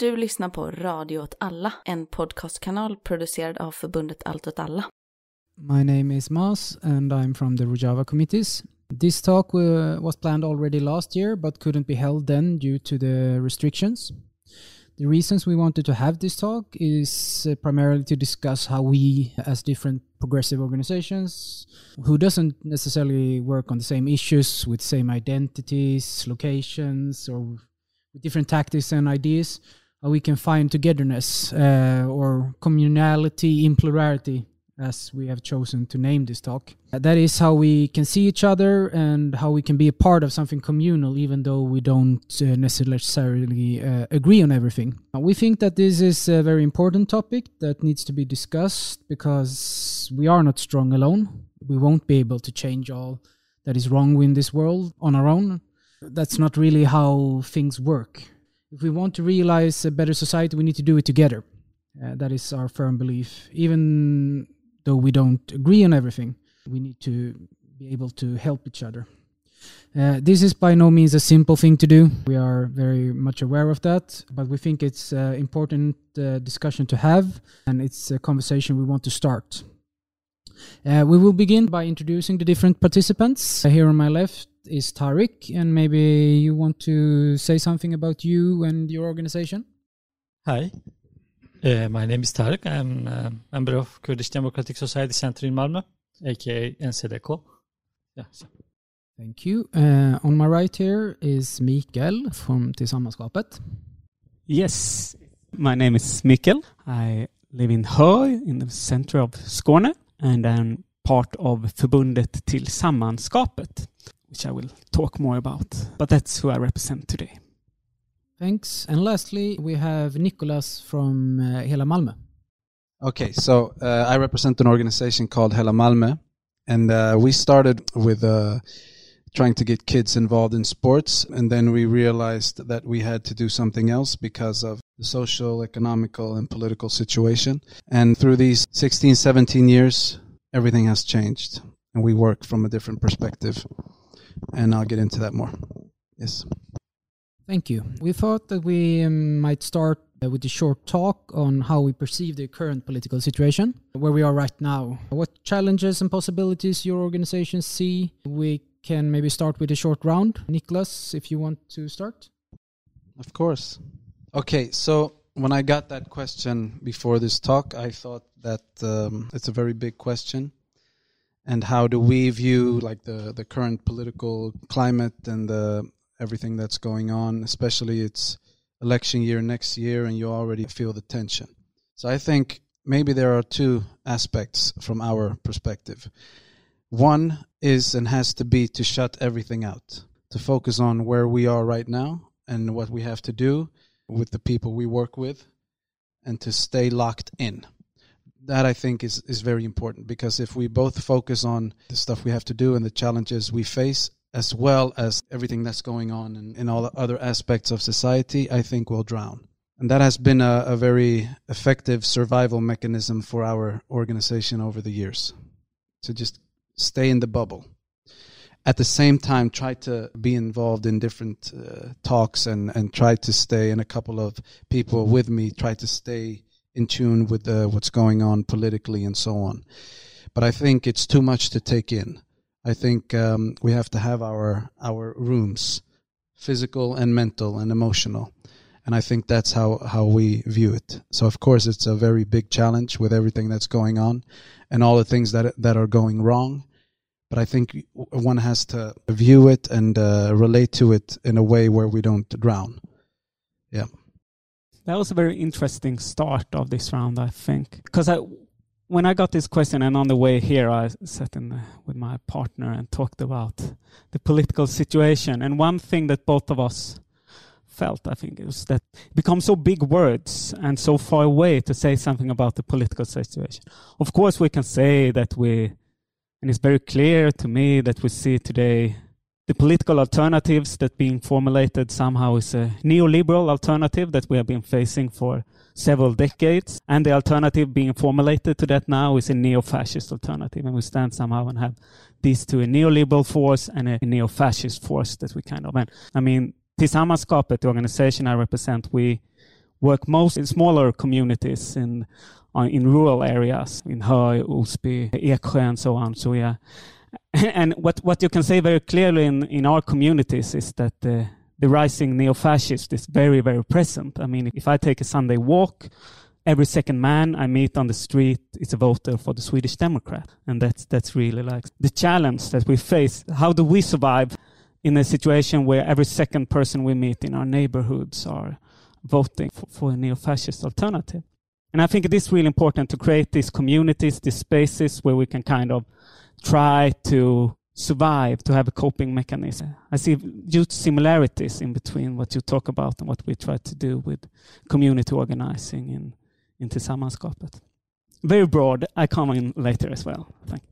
Du lyssnar på Radio åt alla, en podcastkanal producerad av förbundet Allt åt alla. My name is Mas and I'm from the Rojava committees. This talk was planned already last year but couldn't be held then due to the restrictions. The reasons we wanted to have this talk is uh, primarily to discuss how we, as different progressive organizations, who doesn't necessarily work on the same issues with same identities, locations, or different tactics and ideas, how we can find togetherness uh, or communality in plurality as we have chosen to name this talk. That is how we can see each other and how we can be a part of something communal, even though we don't uh, necessarily uh, agree on everything. We think that this is a very important topic that needs to be discussed because we are not strong alone. We won't be able to change all that is wrong in this world on our own. That's not really how things work. If we want to realize a better society, we need to do it together. Uh, that is our firm belief. Even though we don't agree on everything, we need to be able to help each other. Uh, this is by no means a simple thing to do. We are very much aware of that, but we think it's an important uh, discussion to have, and it's a conversation we want to start. Uh, we will begin by introducing the different participants. here on my left is Tariq, and maybe you want to say something about you and your organization? Hi, uh, my name is Tarek. I'm a member of Kurdish Democratic Society Center in Malmö, aka NCDK. Yeah. So. Thank you. Uh, on my right here is Mikael from Tillsammanskapet. Yes, my name is Mikael. I live in Höör in the center of Skåne and I'm part of Förbundet Tillsammanskapet, which I will talk more about. But that's who I represent today. Thanks. And lastly, we have Nicholas from uh, Hela Malmö. Okay, so uh, I represent an organization called Hela Malmö, and uh, we started with uh, trying to get kids involved in sports, and then we realized that we had to do something else because of the social, economical, and political situation. And through these 16, 17 years, everything has changed, and we work from a different perspective. And I'll get into that more. Yes. Thank you. We thought that we um, might start uh, with a short talk on how we perceive the current political situation, where we are right now. What challenges and possibilities your organization see? We can maybe start with a short round. Nicholas, if you want to start. Of course. Okay, so when I got that question before this talk, I thought that um, it's a very big question. And how do we view like the, the current political climate and the everything that's going on, especially it's election year next year and you already feel the tension. So I think maybe there are two aspects from our perspective. One is and has to be to shut everything out, to focus on where we are right now and what we have to do with the people we work with and to stay locked in. That I think is, is very important because if we both focus on the stuff we have to do and the challenges we face as well as everything that's going on in, in all the other aspects of society, I think we'll drown. And that has been a, a very effective survival mechanism for our organization over the years to just stay in the bubble. At the same time, try to be involved in different uh, talks and, and try to stay, and a couple of people with me try to stay in tune with uh, what's going on politically and so on. But I think it's too much to take in. I think um, we have to have our our rooms, physical and mental and emotional, and I think that's how how we view it. So of course it's a very big challenge with everything that's going on, and all the things that that are going wrong. But I think one has to view it and uh, relate to it in a way where we don't drown. Yeah. That was a very interesting start of this round, I think, because I when I got this question, and on the way here, I sat in the, with my partner and talked about the political situation. And one thing that both of us felt, I think, is that it becomes so big words and so far away to say something about the political situation. Of course, we can say that we, and it's very clear to me that we see today the political alternatives that being formulated somehow is a neoliberal alternative that we have been facing for several decades. And the alternative being formulated to that now is a neo-fascist alternative. And we stand somehow and have these two, a neoliberal force and a neo-fascist force that we kind of, and I mean, Tillsammanskapet, the organization I represent, we, work most in smaller communities in uh, in rural areas, in Höör, Osby, Eksjö, and so on. So yeah, and what what you can say very clearly in in our communities is that the the rising neo-fascist is very very present. I mean, if I take a Sunday walk. Every second man I meet on the street is a voter for the Swedish Democrat, and that's that's really like the challenge that we face. How do we survive in a situation where every second person we meet in our neighborhoods are voting for, for a neo-fascist alternative? And I think it is really important to create these communities, these spaces where we can kind of try to survive, to have a coping mechanism. I see huge similarities in between what you talk about and what we try to do with community organizing in, in Tillsammanskapet. Very broad. I come in later as well. Thank.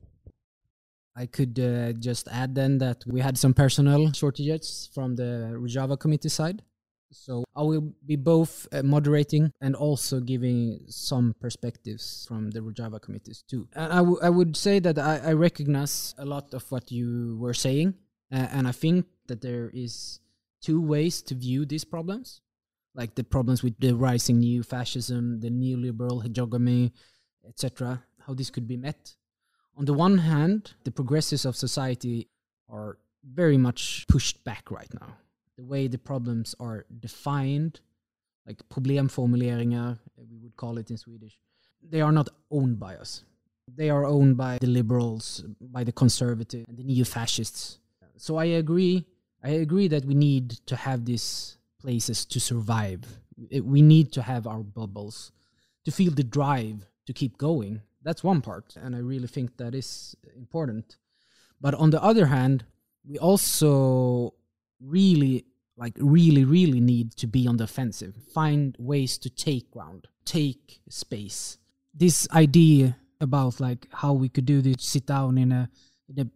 I could uh, just add then that we had some personnel shortages from the Rojava committee side. So I will be both uh, moderating and also giving some perspectives from the Rojava committees too. And I, would say that I, I recognize a lot of what you were saying, uh, and I think that there is two ways to view these problems, like the problems with the rising new fascism, the neoliberal hegemony, etc. How this could be met. On the one hand, the progressives of society are very much pushed back right now the way the problems are defined, like problemformuleringar, we would call it in Swedish, they are not owned by us. They are owned by the liberals, by the conservative, and the neo-fascists. So I agree. I agree that we need to have these places to survive. We need to have our bubbles to feel the drive to keep going. That's one part, and I really think that is important. But on the other hand, we also really like really really need to be on the offensive. Find ways to take ground take space. This idea about like how we could do this sit down in a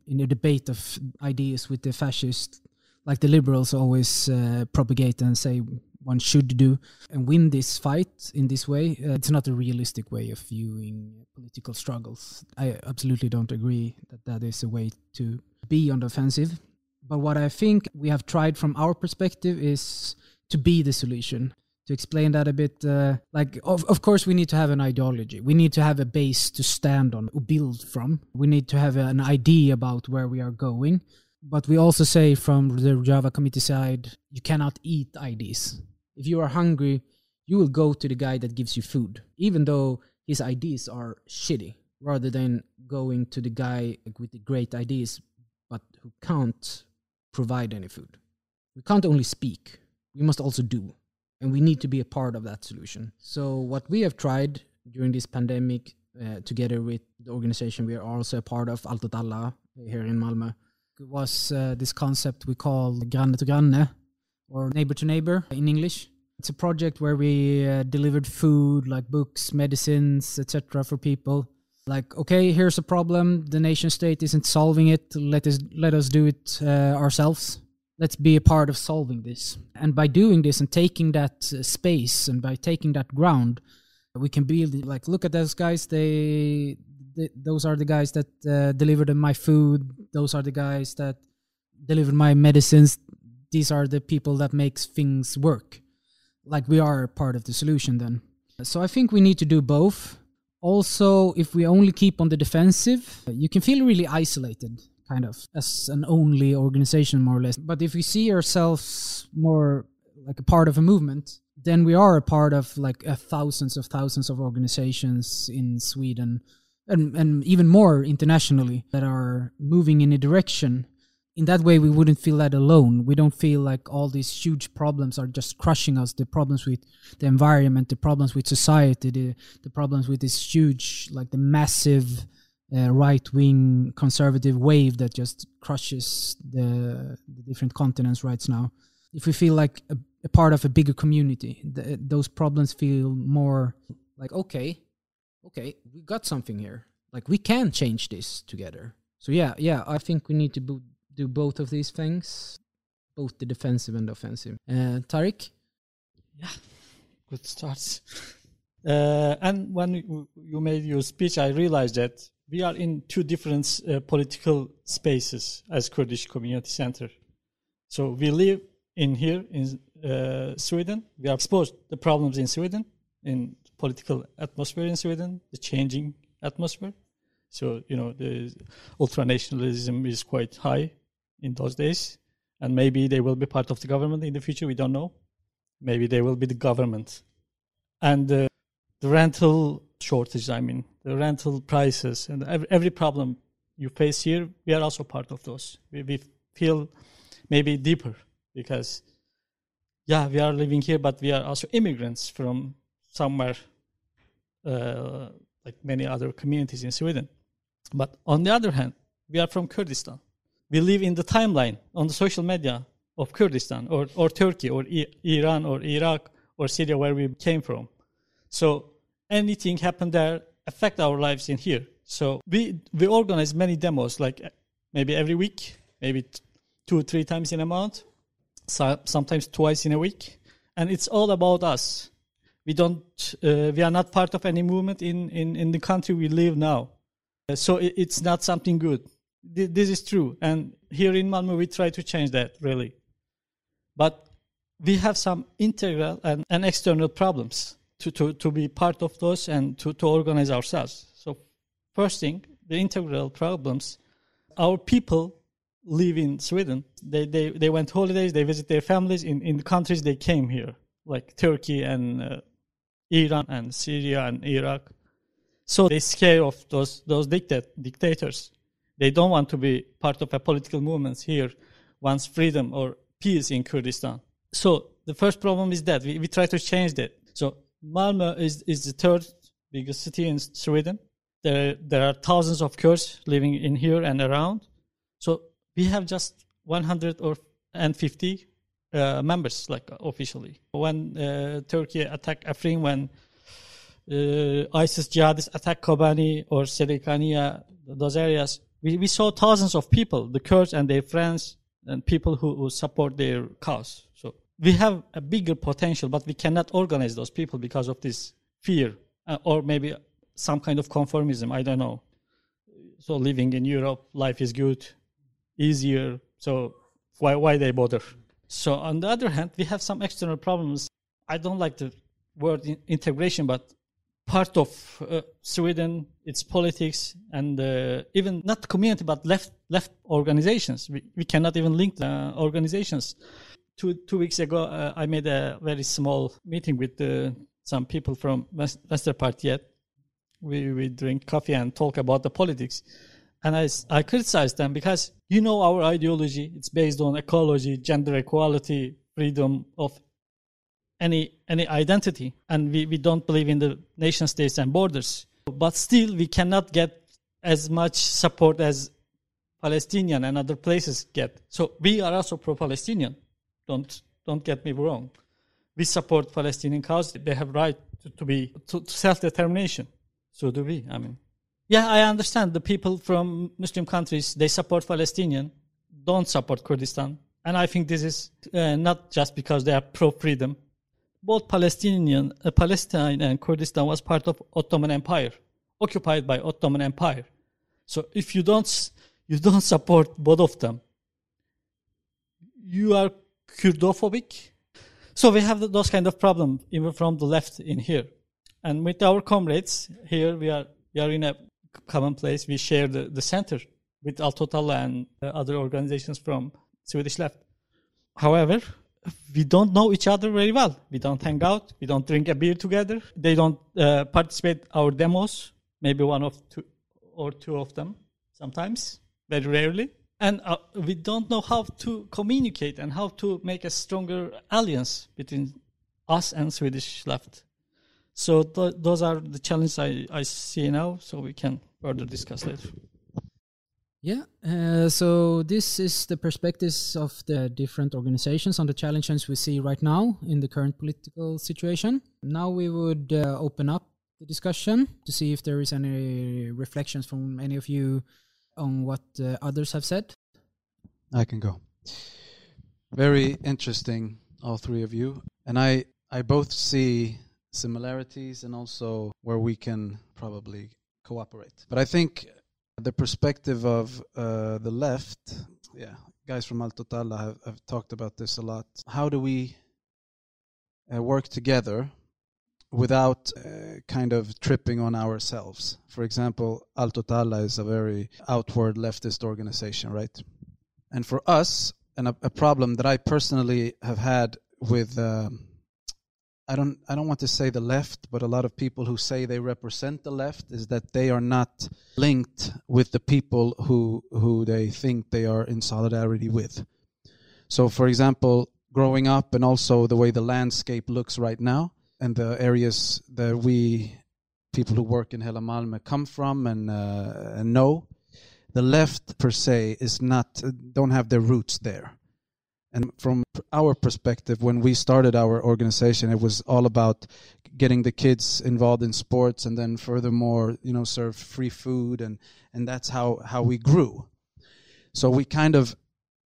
in a, debate of ideas with the fascists like the liberals always uh, propagate and say one should do and win this fight in this way uh, it's not a realistic way of viewing political struggles. I absolutely don't agree that that is a way to be on the offensive but what I think we have tried from our perspective is to be the solution. To explain that a bit, uh, like, of, of course, we need to have an ideology. We need to have a base to stand on, build from. We need to have an idea about where we are going. But we also say from the Rojava committee side, you cannot eat ideas. If you are hungry, you will go to the guy that gives you food, even though his ideas are shitty, rather than going to the guy with the great ideas, but who can't provide any food. We can't only speak, we must also do. And we need to be a part of that solution. So, what we have tried during this pandemic, uh, together with the organization we are also a part of, Allt åt alla, here in Malmö, was uh, this concept we call Granne to Granne, or neighbor to neighbor in English. It's a project where we uh, delivered food, like books, medicines, etc., for people like okay here's a problem. The nation state isn't solving it. Let us let us do it uh, ourselves. Let's be a part of solving this. And by doing this and taking that uh, space and by taking that ground we can be like look at those guys. They, they those are the guys that uh, delivered my food. Those are the guys that delivered my medicines. These are the people that makes things work. Like we are part of the solution then. So i think we need to do both also if we only keep on the defensive you can feel really isolated kind of as an only organization more or less. But if we see ourselves more like a part of a movement then we are a part of like thousands of thousands of organizations in sweden and, and even more internationally that are moving in a direction in that way we wouldn't feel that alone. We don't feel like all these huge problems are just crushing us the problems with the environment the problems with society the, the problems with this huge like the massive uh, right wing conservative wave that just crushes the, the, different continents right now. If we feel like a, a part of a bigger community those problems feel more like okay okay we got something here. Like we can change this together. So yeah yeah i think we need to do both of these things, both the defensive and offensive. Uh, Tariq? Yeah, good starts. Uh, and when you made your speech, I realized that we are in two different uh, political spaces as Kurdish Community Center. So we live in here in uh, Sweden. We are exposed the problems in Sweden, in political atmosphere in Sweden, the changing atmosphere. So you know the ultranationalism is quite high in those days, and maybe they will be part of the government in the future. We don't know. Maybe they will be the government, and uh, the rental shortage. I mean, the rental prices and every, every problem you face here, we are also part of those. We, we feel maybe deeper because, yeah, we are living here, but we are also immigrants from somewhere uh, like many other communities in Sweden. But on the other hand, we are from Kurdistan. We live in the timeline on the social media of Kurdistan or, or Turkey or I- Iran or Iraq or Syria where we came from. So anything happened there affect our lives in here. So we we organize many demos like maybe every week, maybe two or three times in a month, so, sometimes twice in a week, and it's all about us. We don't uh, we are not part of any movement in in in the country we live now. Uh, so it, it's not something good. Th- this is true, and here in Malmö we try to change that really, but we have some integral and, and external problems to, to, to be part of those and to, to organize ourselves. So, first thing, the integral problems. Our people live in Sweden. They, they, they went holidays, they visit their families in, in the countries they came here, like Turkey and uh, Iran and Syria and Iraq. So they scare of those, those dictat, dictators. They don't want to be part of a political movement here, wants freedom or peace in Kurdistan. So the first problem is that we, we try to change that. So Malmö is, is the third biggest city in Sweden. There, there are thousands of Kurds living in here and around. So we have just one hundred or 150 uh, members, like officially. When uh, Turkey attacked Afrin, when uh, ISIS jihadists attacked Kobani or Serikania, those areas, we, we saw thousands of people, the Kurds and their friends, and people who, who support their cause. So we have a bigger potential, but we cannot organize those people because of this fear uh, or maybe some kind of conformism. I don't know. So living in Europe, life is good, easier. So why why they bother? So on the other hand, we have some external problems. I don't like the word integration, but part of uh, Sweden, its politics, and uh, even not community, but left left organizations. We, we cannot even link the organizations. Two two weeks ago, uh, I made a very small meeting with uh, some people from West, Vänsterpartiet. We we drink coffee and talk about the politics, and I, I criticized them because you know our ideology. It's based on ecology, gender equality, freedom of any any identity and we, we don't believe in the nation states and borders. But still we cannot get as much support as palestinian and other places get. So we are also pro-palestinian. Don't don't get me wrong. We support palestinian cause. They have right to, to be to, to self-determination. So do we i mean. Yeah i understand. The people from muslim countries they support palestinian don't support kurdistan. And i think this is uh, not just because they are pro-freedom both Palestinian, uh, Palestine and Kurdistan was part of Ottoman Empire, occupied by Ottoman Empire. So if you don't you don't support both of them, you are Kurdophobic. So we have those kind of problem even from the left in here, and with our comrades here, we are we are in a common place. We share the, the center with Allt åt alla and uh, other organizations from Swedish left. However, we don't know each other very well. We don't hang out. We don't drink a beer together. They don't uh, participate our demos. Maybe one of two or two of them sometimes, very rarely. And uh, we don't know how to communicate and how to make a stronger alliance between us and Swedish left. So th- those are the challenges I, I see now. So we can further discuss later. Yeah, uh, so this is the perspectives of the different organizations on the challenges we see right now in the current political situation. Now we would uh, open up the discussion to see if there is any reflections from any of you on what uh, others have said. I can go. Very interesting, all three of you. And I, I both see similarities and also where we can probably cooperate. But I think the perspective of uh, the left, yeah, guys from Allt åt alla have, have talked about this a lot. How do we uh, work together without uh, kind of tripping on ourselves? For example, Allt åt alla is a very outward leftist organization, right? And for us, and a, a problem that I personally have had with. Um, I don't I don't want to say the left, but a lot of people who say they represent the left is that they are not linked with the people who who they think they are in solidarity with. So for example, growing up and also the way the landscape looks right now and the areas that we people who work in Hela Malmö come from and uh, and know, the left per se is not don't have their roots there and from our perspective, when we started our organization, it was all about getting the kids involved in sports, and then furthermore, you know, serve free food, and and that's how how we grew. So we kind of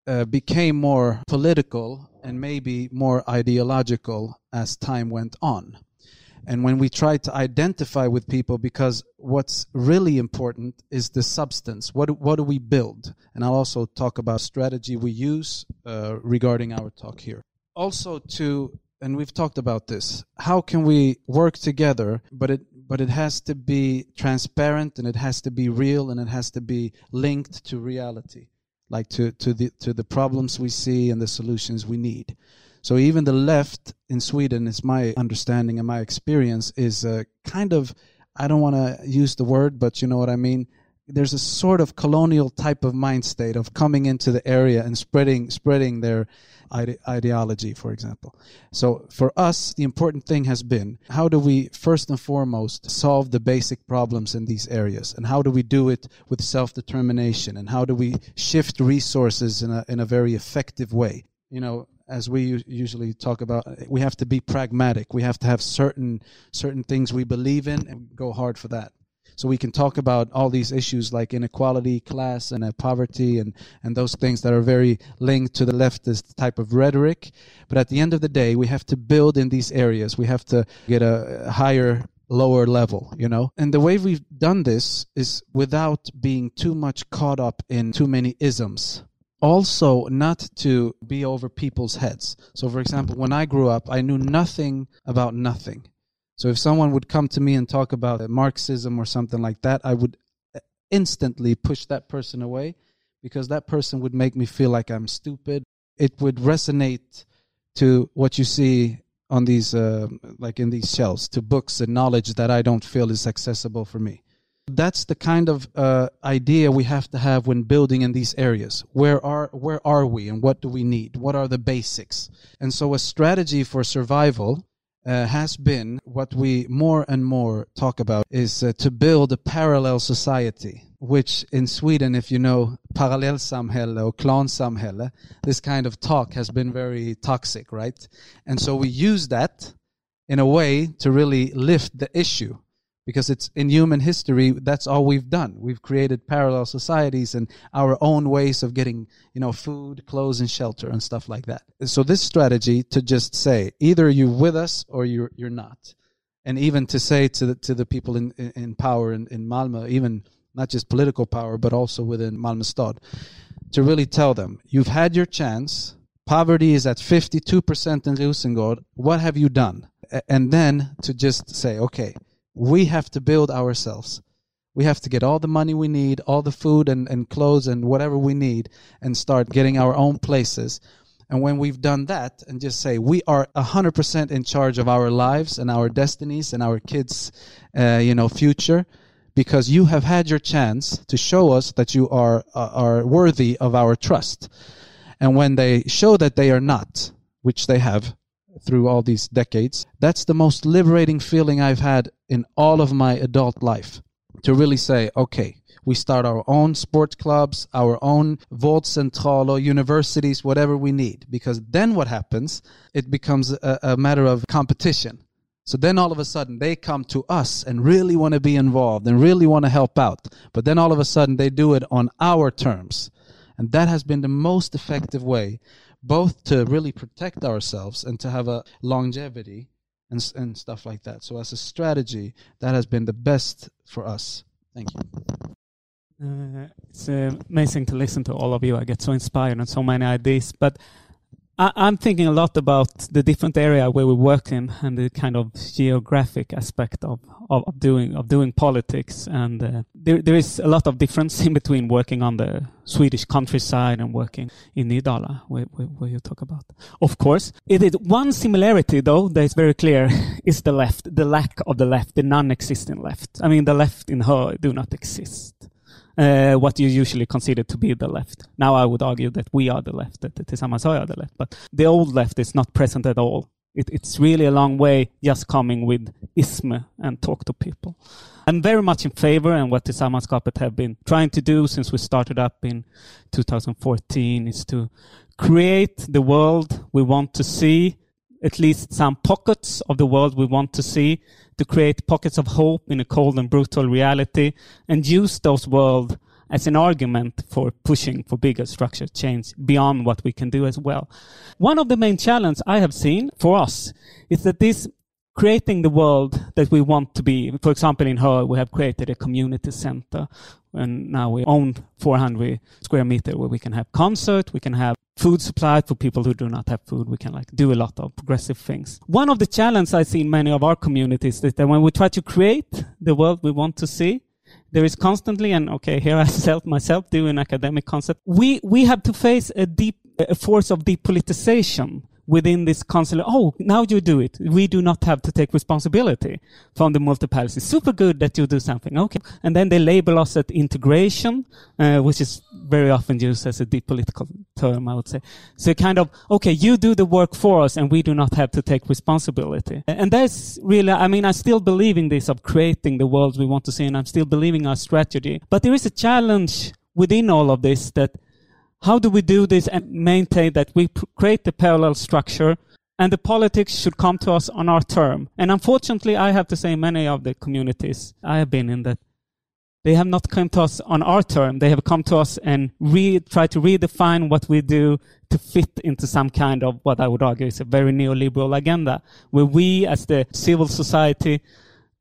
uh, became more political and maybe more ideological as time went on and when we try to identify with people because what's really important is the substance. What what do we build? And i'll also talk about strategy we use uh, regarding our talk here. Also to and we've talked about this how can we work together but it but it has to be transparent and it has to be real and it has to be linked to reality like to to the to the problems we see and the solutions we need so even the left in Sweden, is my understanding and my experience, is a kind of I don't want to use the word, but you know what I mean. There's a sort of colonial type of mind state of coming into the area and spreading spreading their ide- ideology, for example. So for us, the important thing has been how do we first and foremost solve the basic problems in these areas, and how do we do it with self determination, and how do we shift resources in a in a very effective way. You know, as we usually talk about we have to be pragmatic. We have to have certain certain things we believe in and go hard for that. So we can talk about all these issues like inequality class and uh, poverty and and those things that are very linked to the leftist type of rhetoric. But at the end of the day we have to build in these areas. We have to get a higher lower level, you know? And the way we've done this is without being too much caught up in too many isms also not to be over people's heads. So, for example, when I grew up, I knew nothing about nothing. So, if someone would come to me and talk about Marxism or something like that, I would instantly push that person away because that person would make me feel like I'm stupid. It would resonate to what you see on these, uh, like in these shelves, to books and knowledge that I don't feel is accessible for me. That's the kind of uh, idea we have to have when building in these areas. Where are where are we, and what do we need? What are the basics? And so, a strategy for survival uh, has been what we more and more talk about is uh, to build a parallel society, which in Sweden, if you know parallellsamhälle or klansamhälle, this kind of talk has been very toxic, right? And so we use that in a way to really lift the issue because it's in human history that's all we've done. We've created parallel societies and our own ways of getting you know food clothes and shelter and stuff like that. So this strategy to just say either you're with us or you're you're not. And even to say to the to the people in in, in power in, in Malmö even not just political power but also within Malmö stad to really tell them you've had your chance. Poverty is at 52% in Rosengård. What have you done? And then to just say okay we have to build ourselves. We have to get all the money we need, all the food and, and clothes and whatever we need, and start getting our own places. And when we've done that, and just say we are 100% in charge of our lives and our destinies and our kids' uh, you know, future, because you have had your chance to show us that you are, uh, are worthy of our trust. And when they show that they are not, which they have, through all these decades. That's the most liberating feeling I've had in all of my adult life. To really say, okay, we start our own sports clubs, our own Vårdcentraler, universities, whatever we need. Because then what happens? It becomes a, a matter of competition. So then all of a sudden they come to us and really want to be involved and really want to help out. But then all of a sudden they do it on our terms. And that has been the most effective way both to really protect ourselves and to have a longevity and, and stuff like that. So as a strategy, that has been the best for us. Thank you. Uh, it's uh, amazing to listen to all of you. I get so inspired and so many ideas. But I, am thinking a lot about the different area where we work in and the kind of geographic aspect of, of, of doing of doing politics. And uh, there there is a lot of difference in between working on the Swedish countryside and working in Nydala, where, where, where, you talk about. Of course, it is one similarity though that is very clear is the left, the lack of the left, the non-existing left. I mean, the left in her do not exist uh, what you usually consider to be the left. Now I would argue that we are the left, that Tillsammans are the left, but the old left is not present at all. It, it's really a long way just coming with ism and talk to people. I'm very much in favor and what Tillsammanskapet have been trying to do since we started up in 2014 is to create the world we want to see, at least some pockets of the world we want to see to create pockets of hope in a cold and brutal reality and use those worlds as an argument for pushing for bigger structure change beyond what we can do as well. One of the main challenges I have seen for us is that this creating the world that we want to be. For example, in Höör, we have created a community center and now we own 400 square meter where we can have concert, we can have food supply for people who do not have food. We can like do a lot of progressive things. One of the challenges I see in many of our communities is that when we try to create the world we want to see, there is constantly, and okay, here I self myself do an academic concept. We, we have to face a deep, a force of depoliticization within this council, oh, now you do it. We do not have to take responsibility from the multi-policy. Super good that you do something. Okay. And then they label us at integration, uh, which is very often used as a deep political term, I would say. So kind of, okay, you do the work for us and we do not have to take responsibility. And that's really, I mean, I still believe in this of creating the world we want to see and I'm still believing our strategy. But there is a challenge within all of this that how do we do this and maintain that we create the parallel structure and the politics should come to us on our term? And unfortunately, I have to say many of the communities I have been in that they have not come to us on our term. They have come to us and re- try to redefine what we do to fit into some kind of what I would argue is a very neoliberal agenda, where we as the civil society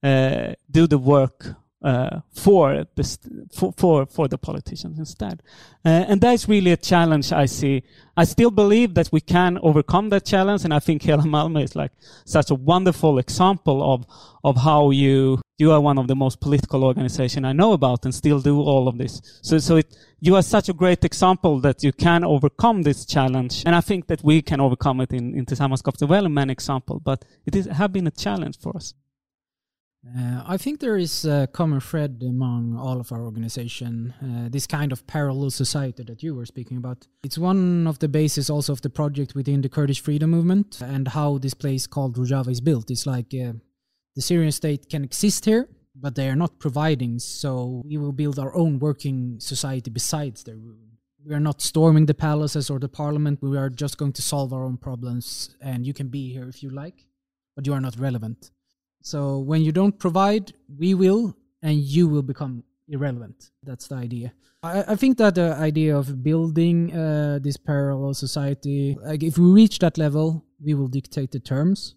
uh, do the work uh, for, the for, for, for the politicians instead. Uh, and that's really a challenge I see. I still believe that we can overcome that challenge, and I think Hela is like such a wonderful example of of how you you are one of the most political organization I know about and still do all of this. So so it, you are such a great example that you can overcome this challenge, and I think that we can overcome it in in Tillsammans man example. But it is have been a challenge for us. Uh, I think there is a common thread among all of our organization, uh, this kind of parallel society that you were speaking about. It's one of the bases also of the project within the Kurdish freedom movement and how this place called Rojava is built. It's like uh, the Syrian state can exist here, but they are not providing, so we will build our own working society besides their we are not storming the palaces or the parliament. We are just going to solve our own problems, and you can be here if you like, but you are not relevant. So when you don't provide, we will, and you will become irrelevant. That's the idea. I, I think that the idea of building uh, this parallel society, like if we reach that level, we will dictate the terms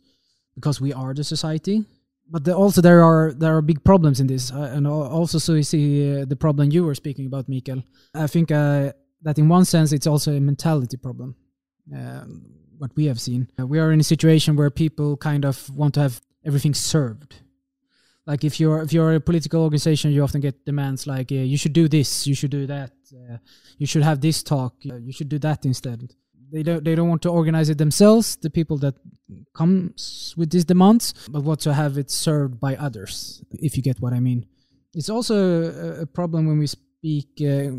because we are the society. But the, also there are there are big problems in this, uh, and also so you see uh, the problem you were speaking about, Mikael. I think uh, that in one sense it's also a mentality problem. Um, what we have seen, we are in a situation where people kind of want to have everything served. Like if you're if you're a political organization you often get demands like uh, you should do this you should do that uh, you should have this talk uh, you should do that instead. They don't they don't want to organize it themselves the people that comes with these demands but want to have it served by others if you get what i mean. It's also a, a problem when we speak uh,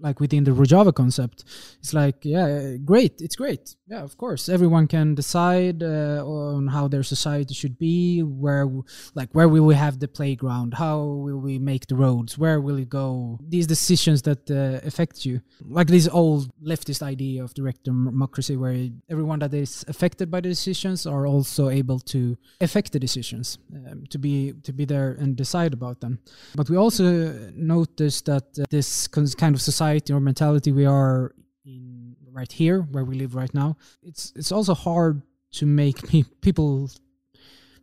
like within the Rojava concept. It's like, yeah, great, it's great. Yeah, of course, everyone can decide uh, on how their society should be. Where, like, where will we have the playground? How will we make the roads? Where will it go? These decisions that uh, affect you, like this old leftist idea of direct democracy, where everyone that is affected by the decisions are also able to affect the decisions, um, to be to be there and decide about them. But we also notice that uh, this kind of society society or mentality we are in right here where we live right now it's it's also hard to make people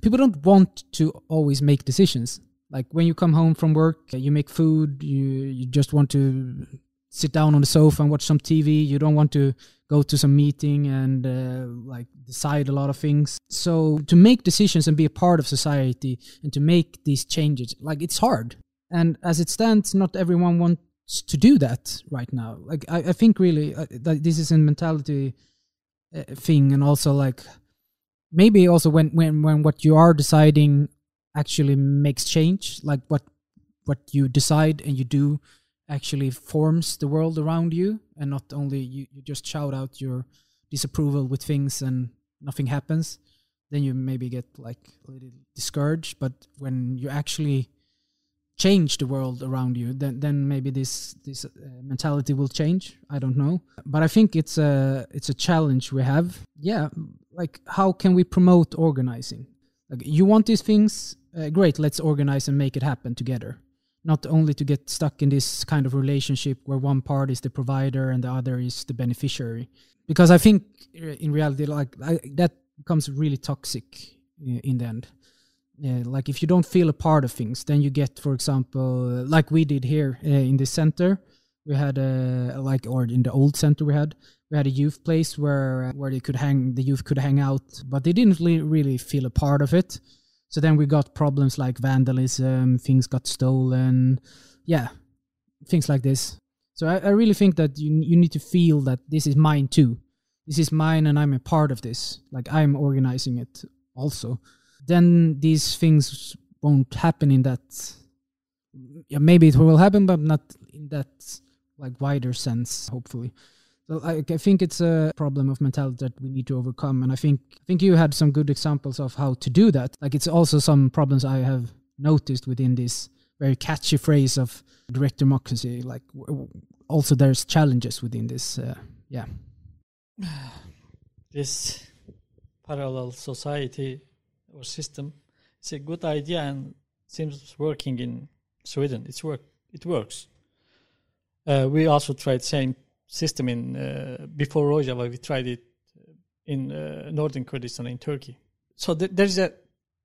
people don't want to always make decisions Like when you come home from work, you make food, you you just want to sit down on the sofa and watch some TV. You don't want to go to some meeting and uh, like decide a lot of things. So to make decisions and be a part of society and to make these changes, like it's hard. And as it stands, not everyone wants to do that right now. Like I, I think really uh, that this is a mentality uh, thing, and also like maybe also when when when what you are deciding actually makes change, like what what you decide and you do actually forms the world around you and not only you, you just shout out your disapproval with things and nothing happens then you maybe get like a little discouraged but when you actually change the world around you then then maybe this this uh, mentality will change. I don't know. But i think it's a it's a challenge we have. Yeah like how can we promote organizing? Like you want these things uh, great let's organize and make it happen together. Not only to get stuck in this kind of relationship where one part is the provider and the other is the beneficiary. Because i think uh, in reality like I, that becomes really toxic uh, in the end yeah, like if you don't feel a part of things then you get for example like we did here uh, in the center we had a like or in the old center we had we had a youth place where where they could hang the youth could hang out but they didn't really, feel a part of it so then we got problems like vandalism, things got stolen, yeah, things like this. So I, I really think that you you need to feel that this is mine too. This is mine, and I'm a part of this. Like I'm organizing it also. Then these things won't happen in that. Yeah, maybe it will happen, but not in that like wider sense. Hopefully. So I, I think it's a problem of mentality that we need to overcome, and I think I think you had some good examples of how to do that. Like it's also some problems I have noticed within this very catchy phrase of direct democracy. Like also there's challenges within this. Uh, yeah, this parallel society or system it's a good idea and seems working in Sweden. It's work. It works. Uh, we also tried same system in uh, before Rojava. We tried it in uh, northern Kurdistan in Turkey. So th- there's a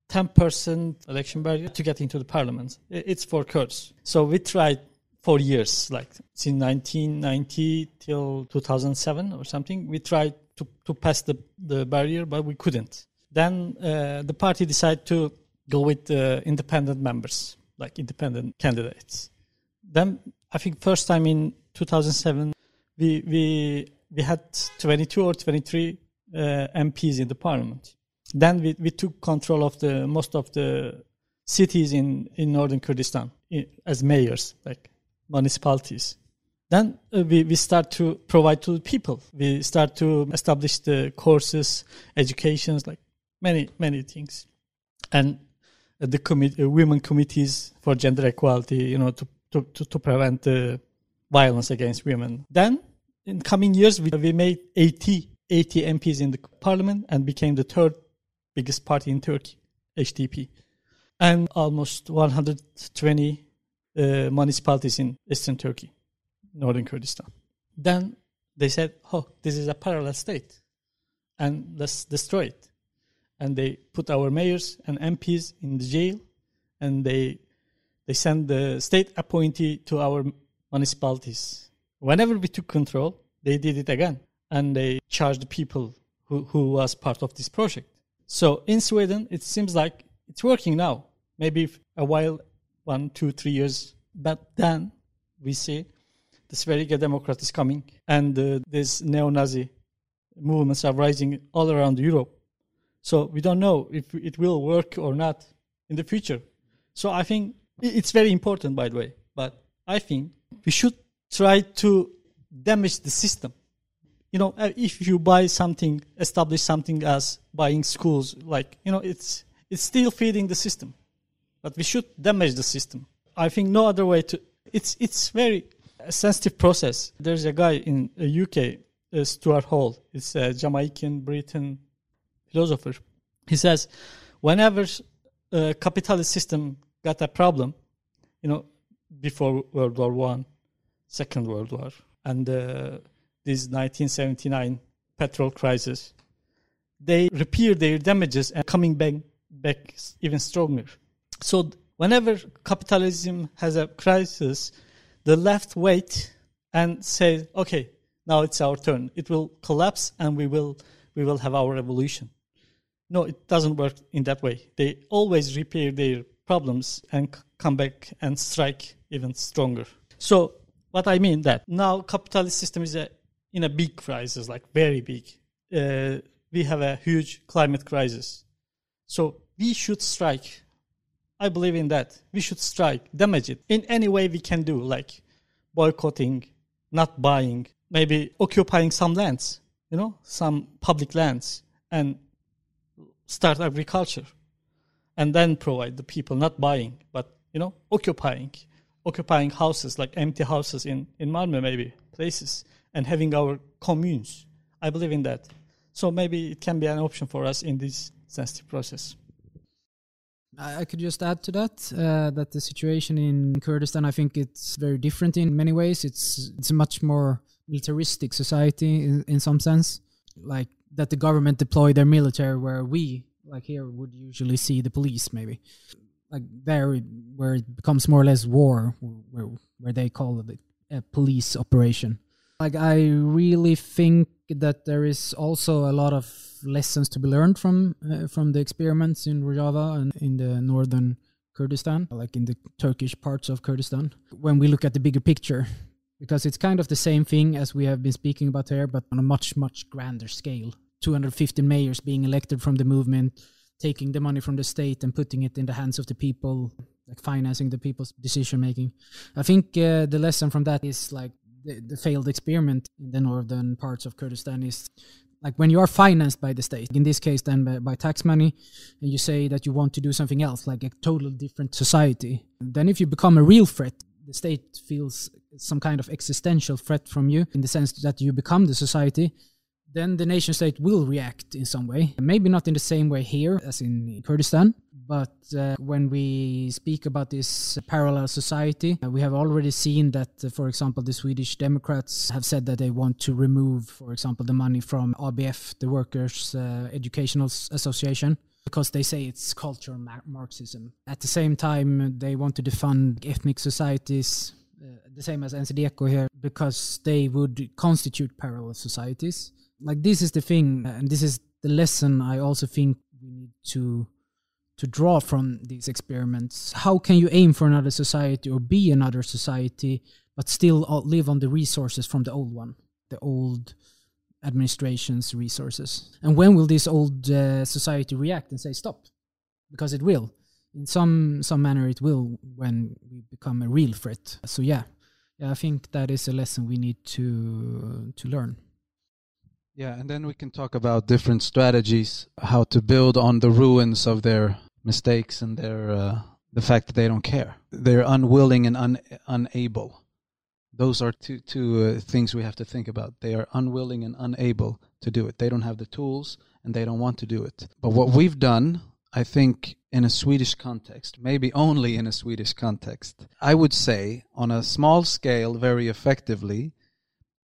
10% election barrier to get into the parliament. It's for Kurds. So we tried for years, like since 1990 till 2007 or something. We tried to, to pass the, the barrier, but we couldn't. Then uh, the party decided to go with uh, independent members, like independent candidates. Then I think first time in 2007 we we we had 22 or 23 uh, MPs in the parliament. Then we, we took control of the most of the cities in, in northern Kurdistan in, as mayors, like municipalities. Then uh, we, we start to provide to the people. We start to establish the courses, educations, like many, many things. And uh, the uh, women committees for gender equality, you know, to, to, to, to prevent the violence against women. Then in coming years, we, we made 80, 80 MPs in the parliament and became the third biggest party in Turkey, HDP, and almost 120 uh, municipalities in eastern Turkey, northern Kurdistan. Then they said, "Oh, this is a parallel state, and let's destroy it." And they put our mayors and MPs in the jail, and they they sent the state appointee to our municipalities. Whenever we took control, they did it again, and they charged the people who, who was part of this project. So in Sweden, it seems like it's working now. Maybe a while, one, two, three years, but then we see the Sverige Democrat is coming, and uh, these neo-Nazi movements are rising all around Europe. So we don't know if it will work or not in the future. So I think it's very important, by the way. But I think we should try to damage the system. You know, uh, if you buy something, establish something as buying schools, like you know, it's it's still feeding the system, but we should damage the system. I think no other way to. It's it's very sensitive process. There's a guy in the UK, uh, Stuart Hall. It's a Jamaican Britain philosopher. He says, whenever a uh, capitalist system got a problem, you know, before World War One, Second World War, and uh, this 1979 petrol crisis, they repair their damages and coming back back even stronger. So whenever capitalism has a crisis, the left wait and say, okay, now it's our turn. It will collapse and we will we will have our revolution. No, it doesn't work in that way. They always repair their problems and come back and strike even stronger. So what I mean that now capitalist system is a, in a big crisis, like very big. Uh, we have a huge climate crisis. So we should strike. I believe in that. We should strike, damage it in any way we can do, like boycotting, not buying, maybe occupying some lands, you know, some public lands, and start agriculture, and then provide the people not buying, but you know, occupying, occupying houses like empty houses in in Malmö, maybe places, and having our communes. I believe in that. So maybe it can be an option for us in this sensitive process. I could just add to that uh, that the situation in Kurdistan, I think it's very different in many ways. It's it's a much more militaristic society in, in some sense, like that the government deploy their military where we, like here, would usually see the police maybe. Like there, where it becomes more or less war, where where they call it a police operation. Like I really think that there is also a lot of lessons to be learned from uh, from the experiments in Rojava and in the northern Kurdistan, like in the Turkish parts of Kurdistan. When we look at the bigger picture, because it's kind of the same thing as we have been speaking about here, but on a much much grander scale. 250 mayors being elected from the movement, taking the money from the state and putting it in the hands of the people, like financing the people's decision making. I think uh, the lesson from that is like the, the failed experiment in the northern parts of Kurdistan is like when you are financed by the state, in this case, then by, by tax money, and you say that you want to do something else, like a totally different society, then if you become a real threat, the state feels some kind of existential threat from you in the sense that you become the society then the nation state will react in some way. Maybe not in the same way here as in Kurdistan, but uh, when we speak about this parallel society, uh, we have already seen that, uh, for example, the Swedish Democrats have said that they want to remove, for example, the money from ABF, the Workers' uh, Educational Association. Because they say it's cultural Mar- Marxism. At the same time, they want to defund ethnic societies, uh, the same as NCDECO here, because they would constitute parallel societies like this is the thing and this is the lesson i also think we need to to draw from these experiments how can you aim for another society or be another society but still uh, live on the resources from the old one the old administration's resources. And when will this old uh, society react and say stop because it will. In some some manner it will when we become a real threat. So yeah. Yeah i think that is a lesson we need to to learn. Yeah, and then we can talk about different strategies, how to build on the ruins of their mistakes and their uh, the fact that they don't care. They're unwilling and un, unable. Those are two two uh, things we have to think about. They are unwilling and unable to do it. They don't have the tools and they don't want to do it. But what we've done, I think, in a Swedish context, maybe only in a Swedish context, I would say, on a small scale, very effectively,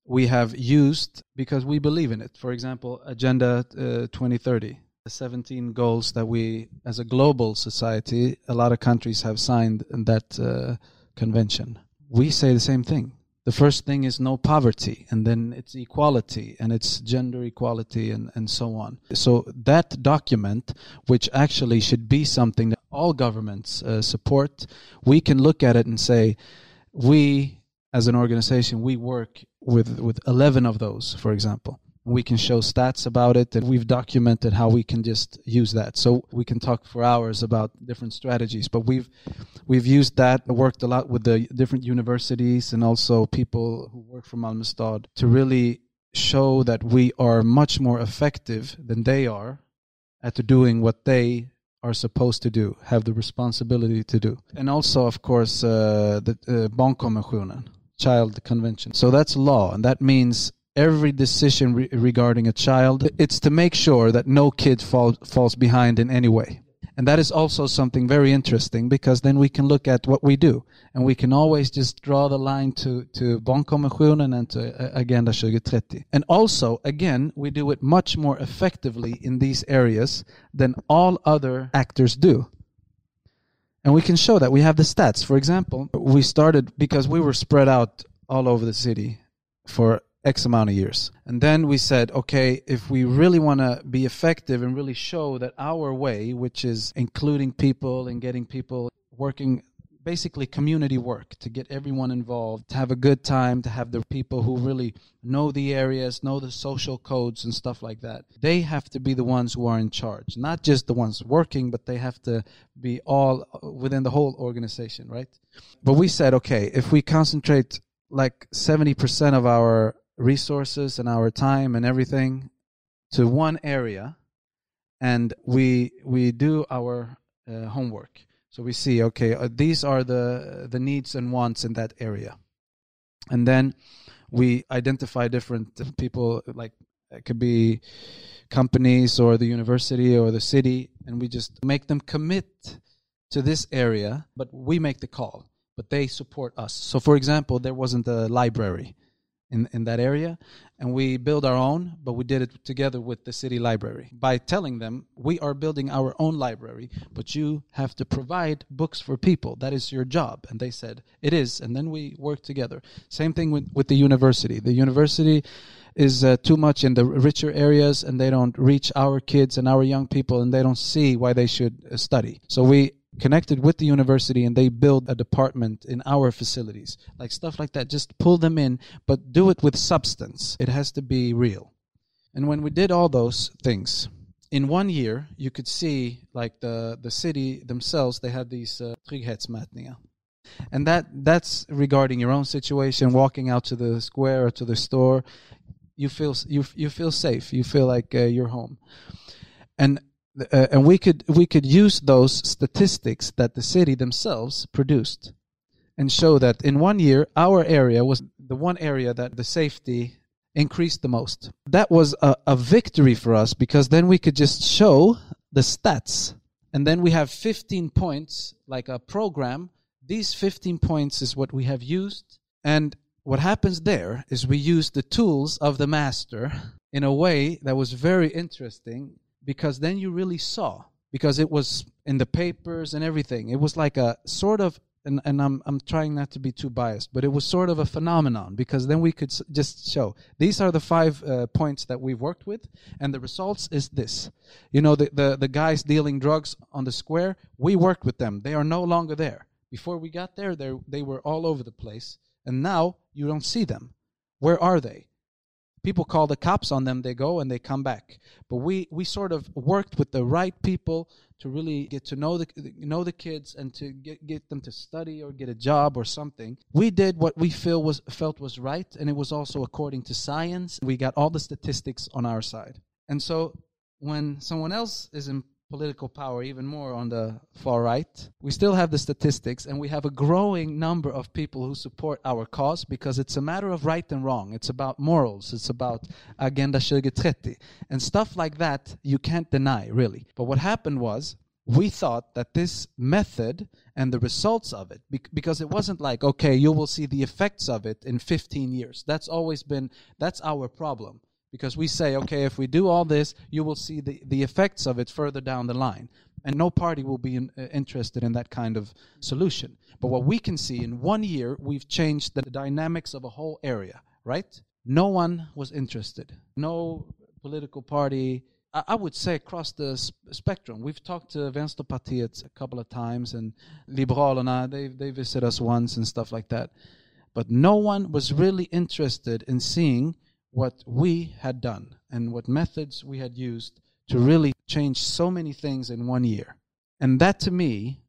we have used because we believe in it. For example, Agenda uh, 2030, the 17 goals that we, as a global society, a lot of countries have signed in that uh, convention. We say the same thing. The first thing is no poverty, and then it's equality, and it's gender equality, and, and so on. So that document, which actually should be something that all governments uh, support, we can look at it and say, we as an organization, we work with with 11 of those, for example. We can show stats about it, and we've documented how we can just use that. So we can talk for hours about different strategies, but we've we've used that, worked a lot with the different universities and also people who work for Malmö Stad to really show that we are much more effective than they are at doing what they are supposed to do, have the responsibility to do. And also, of course, uh, the uh, Child Convention. So that's law, and that means every decision re- regarding a child, it's to make sure that no kid fall, falls behind in any way. And that is also something very interesting because then we can look at what we do and we can always just draw the line to, to Barnkonventionen and to uh, Agenda 2030. And also, again, we do it much more effectively in these areas than all other actors do. And we can show that. We have the stats. For example, we started because we were spread out all over the city for X amount of years. And then we said, okay, if we really want to be effective and really show that our way, which is including people and getting people working basically community work to get everyone involved, to have a good time, to have the people who really know the areas, know the social codes and stuff like that. They have to be the ones who are in charge, not just the ones working, but they have to be all within the whole organization, right? But we said, okay, if we concentrate like 70% of our resources and our time and everything to one area and we we do our uh, homework so we see, okay, uh, these are the the needs and wants in that area, and then we identify different people. Like it could be companies or the university or the city, and we just make them commit to this area. But we make the call, but they support us. So, for example, there wasn't a library in, in that area and we build our own but we did it together with the city library. By telling them we are building our own library but you have to provide books for people. That is your job. And they said it is. And then we worked together. Same thing with, with the university. The university is uh, too much in the richer areas and they don't reach our kids and our young people and they don't see why they should uh, study. So we connected with the university and they build a department in our facilities. Like stuff like that. Just pull them in but do it with substance. It has to be real. And when we did all those things in one year you could see like the the city themselves they had these uh, and that that's regarding your own situation walking out to the square or to the store. You feel you you feel safe. You feel like uh, you're home. And uh, and we could we could use those statistics that the city themselves produced and show that in one year our area was the one area that the safety increased the most. That was a, a victory for us because then we could just show the stats. And then we have 15 points like a program. These 15 points is what we have used. And what happens there is we use the tools of the master in a way that was very interesting because then you really saw because it was in the papers and everything. It was like a sort of and, and I'm I'm trying not to be too biased, but it was sort of a phenomenon because then we could just show these are the five uh, points that we've worked with, and the results is this. You know, the, the the guys dealing drugs on the square, we worked with them. They are no longer there. Before we got there, they were all over the place, and now you don't see them. Where are they? People call the cops on them they go and they come back. But we we sort of worked with the right people to really get to know the know the kids and to get get them to study or get a job or something. We did what we feel was felt was right and it was also according to science. We got all the statistics on our side. And so when someone else is in political power even more on the far right. We still have the statistics and we have a growing number of people who support our cause because it's a matter of right and wrong. It's about morals. It's about Agenda 2030 and stuff like that you can't deny really. But what happened was we thought that this method and the results of it because it wasn't like okay you will see the effects of it in 15 years that's always been that's our problem because we say, okay, if we do all this, you will see the, the effects of it further down the line. And no party will be in, uh, interested in that kind of solution. But what we can see in one year, we've changed the dynamics of a whole area, right? No one was interested. No political party. I, I would say across the sp- spectrum. We've talked to Vänsterpartiet a couple of times and Liberalerna, they, they visit us once and stuff like that. But no one was really interested in seeing what we had done and what methods we had used to really change so many things in one year. And that to me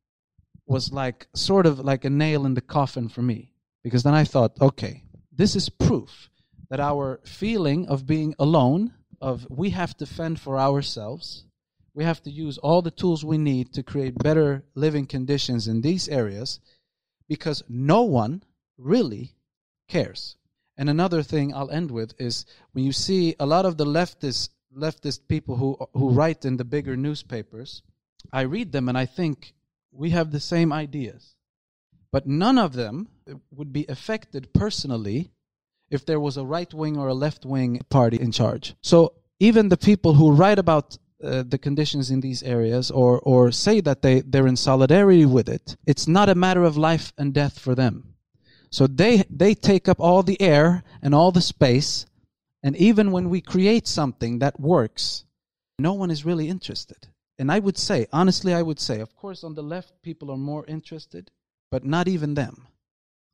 was like sort of like a nail in the coffin for me because then I thought, okay, this is proof that our feeling of being alone, of we have to fend for ourselves, we have to use all the tools we need to create better living conditions in these areas because no one really cares. And another thing I'll end with is when you see a lot of the leftist leftist people who who write in the bigger newspapers, I read them and I think we have the same ideas. But none of them would be affected personally if there was a right wing or a left wing party in charge. So even the people who write about uh, the conditions in these areas or or say that they they're in solidarity with it it's not a matter of life and death for them so they they take up all the air and all the space and even when we create something that works no one is really interested and i would say honestly i would say of course on the left people are more interested but not even them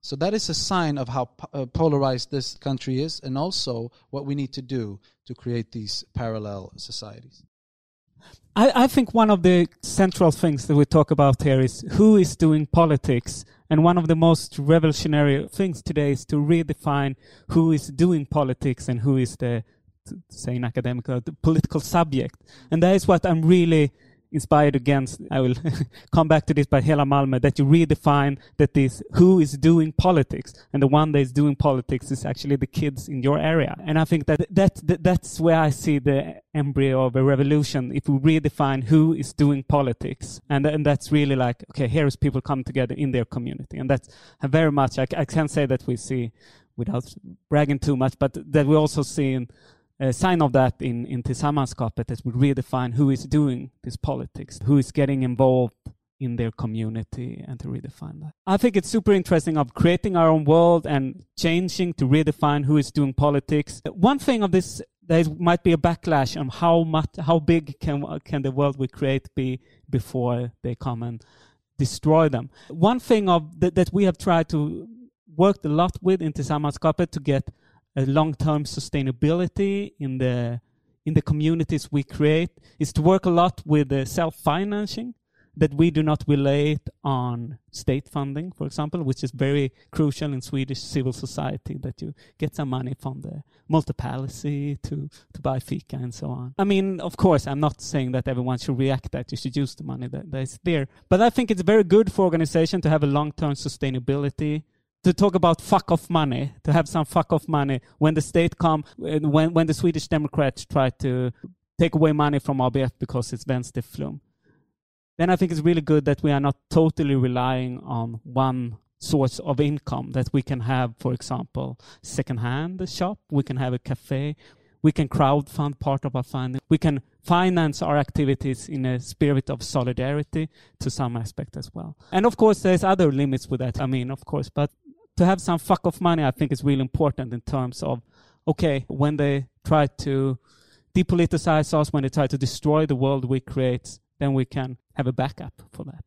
so that is a sign of how po- uh, polarized this country is and also what we need to do to create these parallel societies I, I think one of the central things that we talk about here is who is doing politics. And one of the most revolutionary things today is to redefine who is doing politics and who is the, say in academic, uh, the political subject. And that is what I'm really inspired against. I will come back to this by Hela Malmö, that you redefine that this who is doing politics, and the one that is doing politics is actually the kids in your area. And I think that, that, that that's where I see the embryo of a revolution. If we redefine who is doing politics, and and that's really like okay, here is people come together in their community, and that's very much. I, I can say that we see, without bragging too much, but that we also see in a sign of that in, in Tillsammanskapet as we redefine who is doing this politics, who is getting involved in their community and to redefine that. I think it's super interesting of creating our own world and changing to redefine who is doing politics. One thing of this there might be a backlash on how much how big can can the world we create be before they come and destroy them. One thing of th- that we have tried to work a lot with in Tillsammanskapet to get a long-term sustainability in the in the communities we create is to work a lot with the self-financing that we do not relate on state funding, for example, which is very crucial in Swedish civil society that you get some money from the multipalacy to, to buy fika and so on. I mean, of course, I'm not saying that everyone should react that you should use the money that, that is there, but I think it's very good for organization to have a long-term sustainability to talk about fuck off money, to have some fuck off money when the state come, when, when the Swedish Democrats try to take away money from ABF because it's Vänsterflum. Then I think it's really good that we are not totally relying on one source of income, that we can have, for example, second-hand shop, we can have a cafe, we can crowdfund part of our funding, we can finance our activities in a spirit of solidarity to some aspect as well. And of course, there's other limits with that. I mean, of course, but to have some fuck off money, I think is really important in terms of, okay, when they try to depoliticize us, when they try to destroy the world we create, then we can have a backup for that.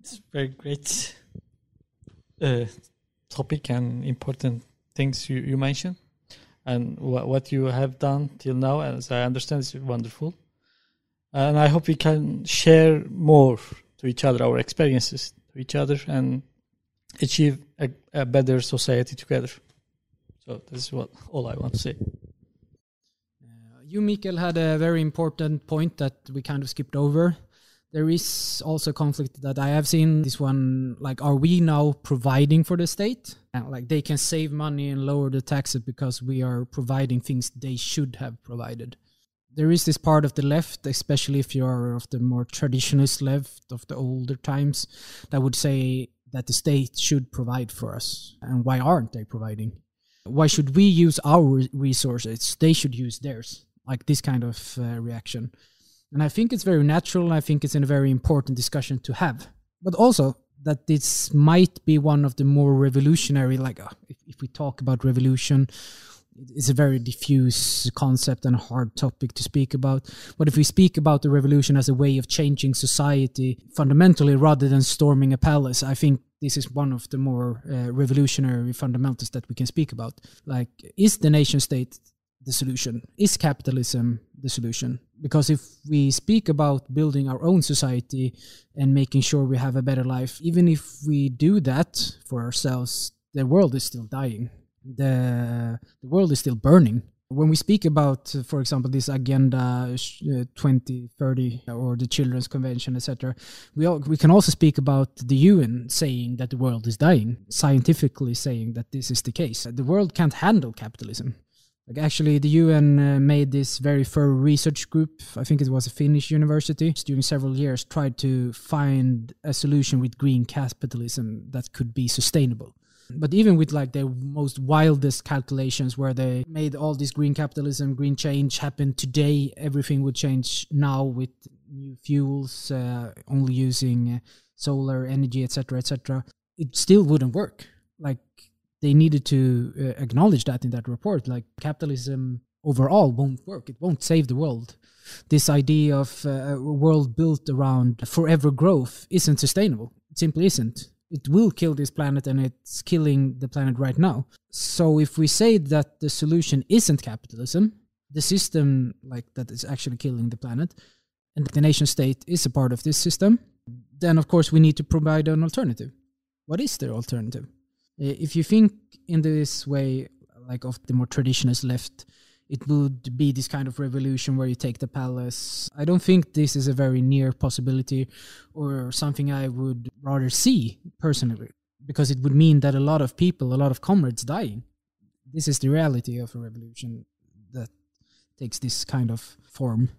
It's very great uh, topic and important things you, you mentioned. And wh- what you have done till now, as I understand, is wonderful. And I hope we can share more to each other, our experiences to each other, and achieve a, a better society together. So this is what all I want to say. Uh, you, Mikael, had a very important point that we kind of skipped over. There is also conflict that I have seen. This one, like, are we now providing for the state? And, like, they can save money and lower the taxes because we are providing things they should have provided. There is this part of the left, especially if you're of the more traditionalist left of the older times, that would say that the state should provide for us. And why aren't they providing? Why should we use our resources? They should use theirs. Like this kind of uh, reaction. And I think it's very natural. And I think it's a very important discussion to have. But also that this might be one of the more revolutionary, like uh, if, if we talk about revolution, it's a very diffuse concept and a hard topic to speak about. But if we speak about the revolution as a way of changing society fundamentally rather than storming a palace, I think this is one of the more uh, revolutionary fundamentals that we can speak about. Like, is the nation state the solution? Is capitalism the solution? Because if we speak about building our own society and making sure we have a better life, even if we do that for ourselves, the world is still dying the the world is still burning. When we speak about, uh, for example, this agenda uh, 2030 or the Children's Convention, etc., we all, we can also speak about the UN saying that the world is dying, scientifically saying that this is the case. The world can't handle capitalism. Like actually, the UN uh, made this very thorough research group. I think it was a Finnish university during several years tried to find a solution with green capitalism that could be sustainable But even with like the most wildest calculations where they made all this green capitalism, green change happen today, everything would change now with new fuels, uh, only using uh, solar energy, etc., etc. It still wouldn't work. Like they needed to uh, acknowledge that in that report. Like capitalism overall won't work. It won't save the world. This idea of uh, a world built around forever growth isn't sustainable. It simply isn't. It will kill this planet and it's killing the planet right now. So if we say that the solution isn't capitalism, the system like that is actually killing the planet, and the nation state is a part of this system, then of course we need to provide an alternative. What is the alternative? If you think in this way, like of the more traditionalist left, it would be this kind of revolution where you take the palace. I don't think this is a very near possibility or something I would rather see personally, because it would mean that a lot of people, a lot of comrades dying. This is the reality of a revolution that takes this kind of form.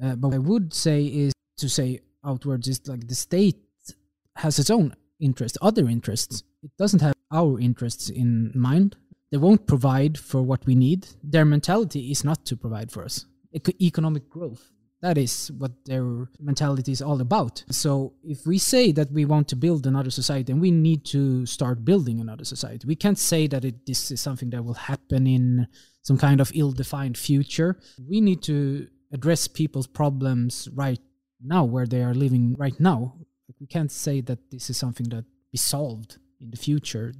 Uh, but what I would say is to say outwards is like the state has its own interests, other interests. It doesn't have our interests in mind. They won't provide for what we need. Their mentality is not to provide for us. Eco- economic growth. That is what their mentality is all about. So if we say that we want to build another society, and we need to start building another society. We can't say that it, this is something that will happen in some kind of ill-defined future. We need to address people's problems right now, where they are living right now. We can't say that this is something that be solved in the future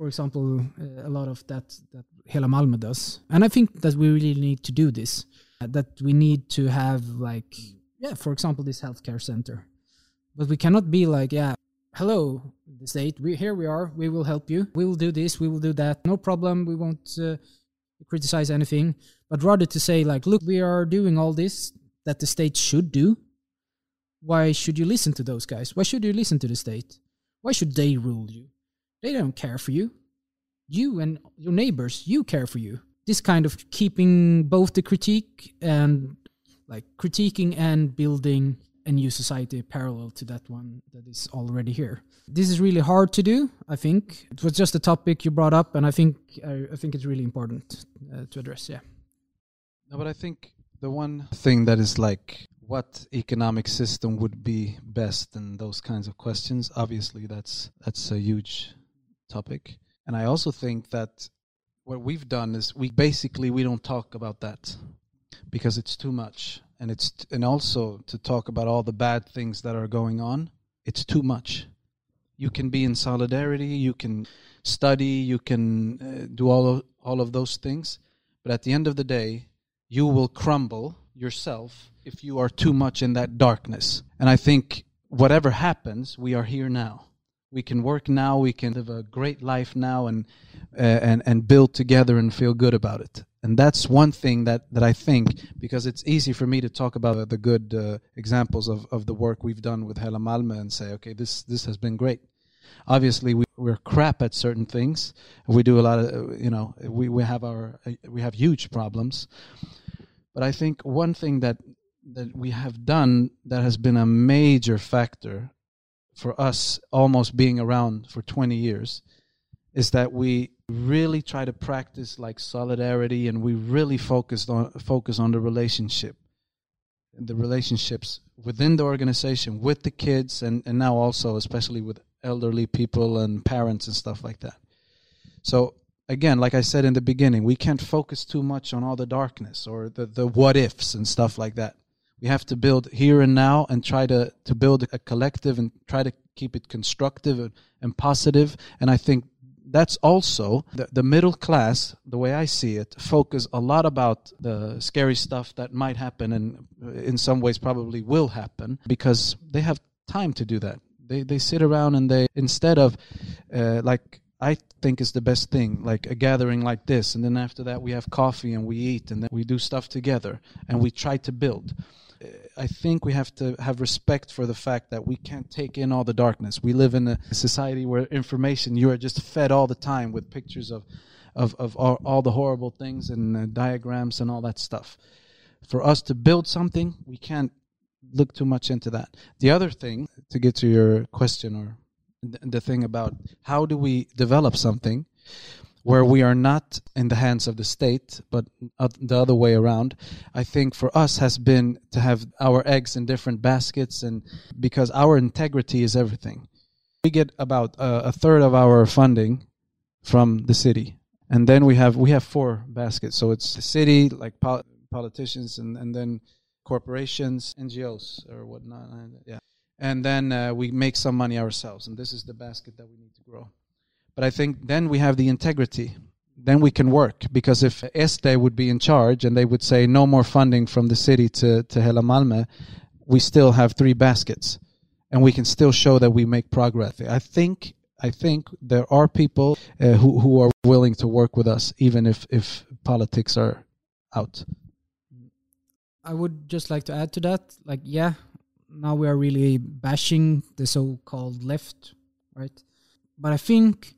for example, uh, a lot of that that Hela Malmö does, and I think that we really need to do this. Uh, that we need to have like, yeah, for example, this healthcare center, but we cannot be like, yeah, hello, the state, we here we are, we will help you, we will do this, we will do that, no problem, we won't uh, criticize anything, but rather to say like, look, we are doing all this that the state should do. Why should you listen to those guys? Why should you listen to the state? Why should they rule you? They don't care for you. You and your neighbors, you care for you. This kind of keeping both the critique and like critiquing and building a new society parallel to that one that is already here. This is really hard to do. I think it was just a topic you brought up, and I think I, I think it's really important uh, to address. Yeah. No, but I think the one thing that is like what economic system would be best and those kinds of questions obviously that's that's a huge topic. And I also think that what we've done is we basically we don't talk about that because it's too much. And it's and also to talk about all the bad things that are going on it's too much. You can be in solidarity you can study you can uh, do all of, all of those things. But at the end of the day you will crumble yourself if you are too much in that darkness. And i think whatever happens we are here now we can work now we can live a great life now and uh, and and build together and feel good about it. And that's one thing that that I think because it's easy for me to talk about the good uh, examples of of the work we've done with Hela Malmö and say okay this this has been great. Obviously we, we're crap at certain things. We do a lot of you know we we have our we have huge problems. But I think one thing that that we have done that has been a major factor for us almost being around for 20 years is that we really try to practice like solidarity and we really focused on focus on the relationship the relationships within the organization with the kids and, and now also especially with elderly people and parents and stuff like that. So again like i said in the beginning we can't focus too much on all the darkness or the, the what ifs and stuff like that we have to build here and now and try to, to build a collective and try to keep it constructive and, and positive. And I think that's also the, the middle class, the way I see it, focus a lot about the scary stuff that might happen and in some ways probably will happen because they have time to do that. They, they sit around and they, instead of uh, like, I think is the best thing, like a gathering like this, and then after that we have coffee and we eat and then we do stuff together and we try to build. I think we have to have respect for the fact that we can't take in all the darkness. We live in a society where information you are just fed all the time with pictures of of of all, all the horrible things and uh, diagrams and all that stuff. For us to build something, we can't look too much into that. The other thing to get to your question or the thing about how do we develop something where we are not in the hands of the state, but the other way around. I think for us has been to have our eggs in different baskets, and because our integrity is everything. We get about uh, a third of our funding from the city, and then we have we have four baskets. So it's the city, like pol- politicians, and and then corporations, NGOs, or whatnot. Yeah, and then uh, we make some money ourselves, and this is the basket that we need to grow. But I think then we have the integrity. Then we can work because if SD would be in charge and they would say no more funding from the city to to Hela Malmö, we still have three baskets, and we can still show that we make progress. I think I think there are people uh, who who are willing to work with us, even if if politics are out. I would just like to add to that. Like, yeah, now we are really bashing the so-called left, right? But I think,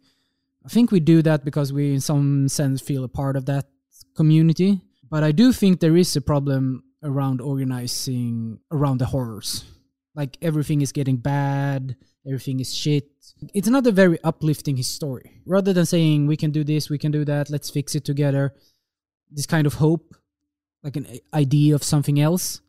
I think we do that because we, in some sense, feel a part of that community. But I do think there is a problem around organizing around the horrors. Like everything is getting bad, everything is shit. It's not a very uplifting story. Rather than saying we can do this, we can do that, let's fix it together. This kind of hope like an idea of something else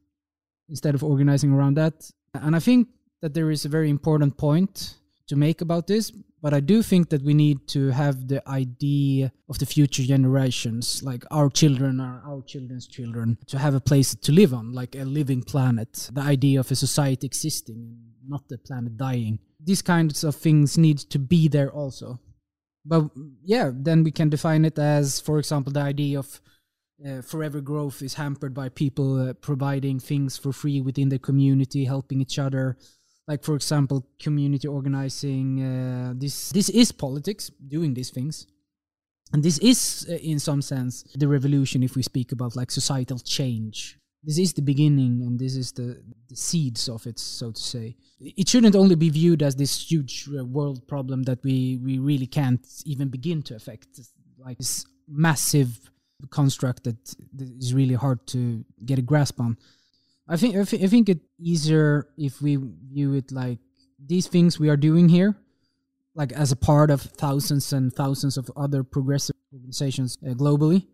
instead of organizing around that. And I think that there is a very important point to make about this, but I do think that we need to have the idea of the future generations, like our children or our children's children, to have a place to live on, like a living planet. The idea of a society existing, and not the planet dying. These kinds of things need to be there also. But yeah, then we can define it as, for example, the idea of uh, forever growth is hampered by people uh, providing things for free within the community, helping each other. Like for example, community organizing. Uh, this this is politics, doing these things, and this is, uh, in some sense, the revolution. If we speak about like societal change, this is the beginning, and this is the, the seeds of it, so to say. It shouldn't only be viewed as this huge uh, world problem that we we really can't even begin to affect, like this massive construct that, is really hard to get a grasp on. I think I, thi- I think it's easier if we view it like these things we are doing here, like as a part of thousands and thousands of other progressive organizations uh, globally.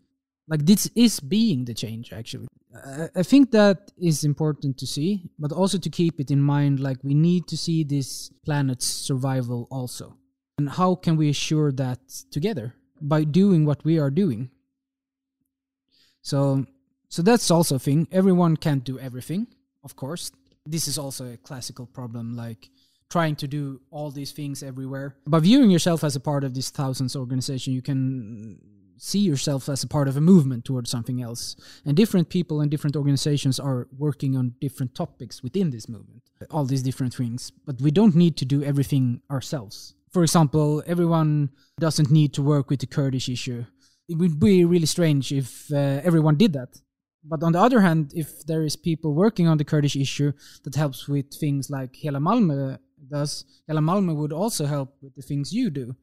Like this is being the change actually. I, I think that is important to see, but also to keep it in mind. Like we need to see this planet's survival also, and how can we assure that together by doing what we are doing? So so that's also a thing. Everyone can't do everything, of course. This is also a classical problem, like trying to do all these things everywhere. By viewing yourself as a part of this thousands organization, you can see yourself as a part of a movement towards something else. And different people and different organizations are working on different topics within this movement, all these different things. But we don't need to do everything ourselves. For example, everyone doesn't need to work with the Kurdish issue it would be really strange if uh, everyone did that. But on the other hand, if there is people working on the Kurdish issue that helps with things like Hela Malmö does, Hela Malmö would also help with the things you do.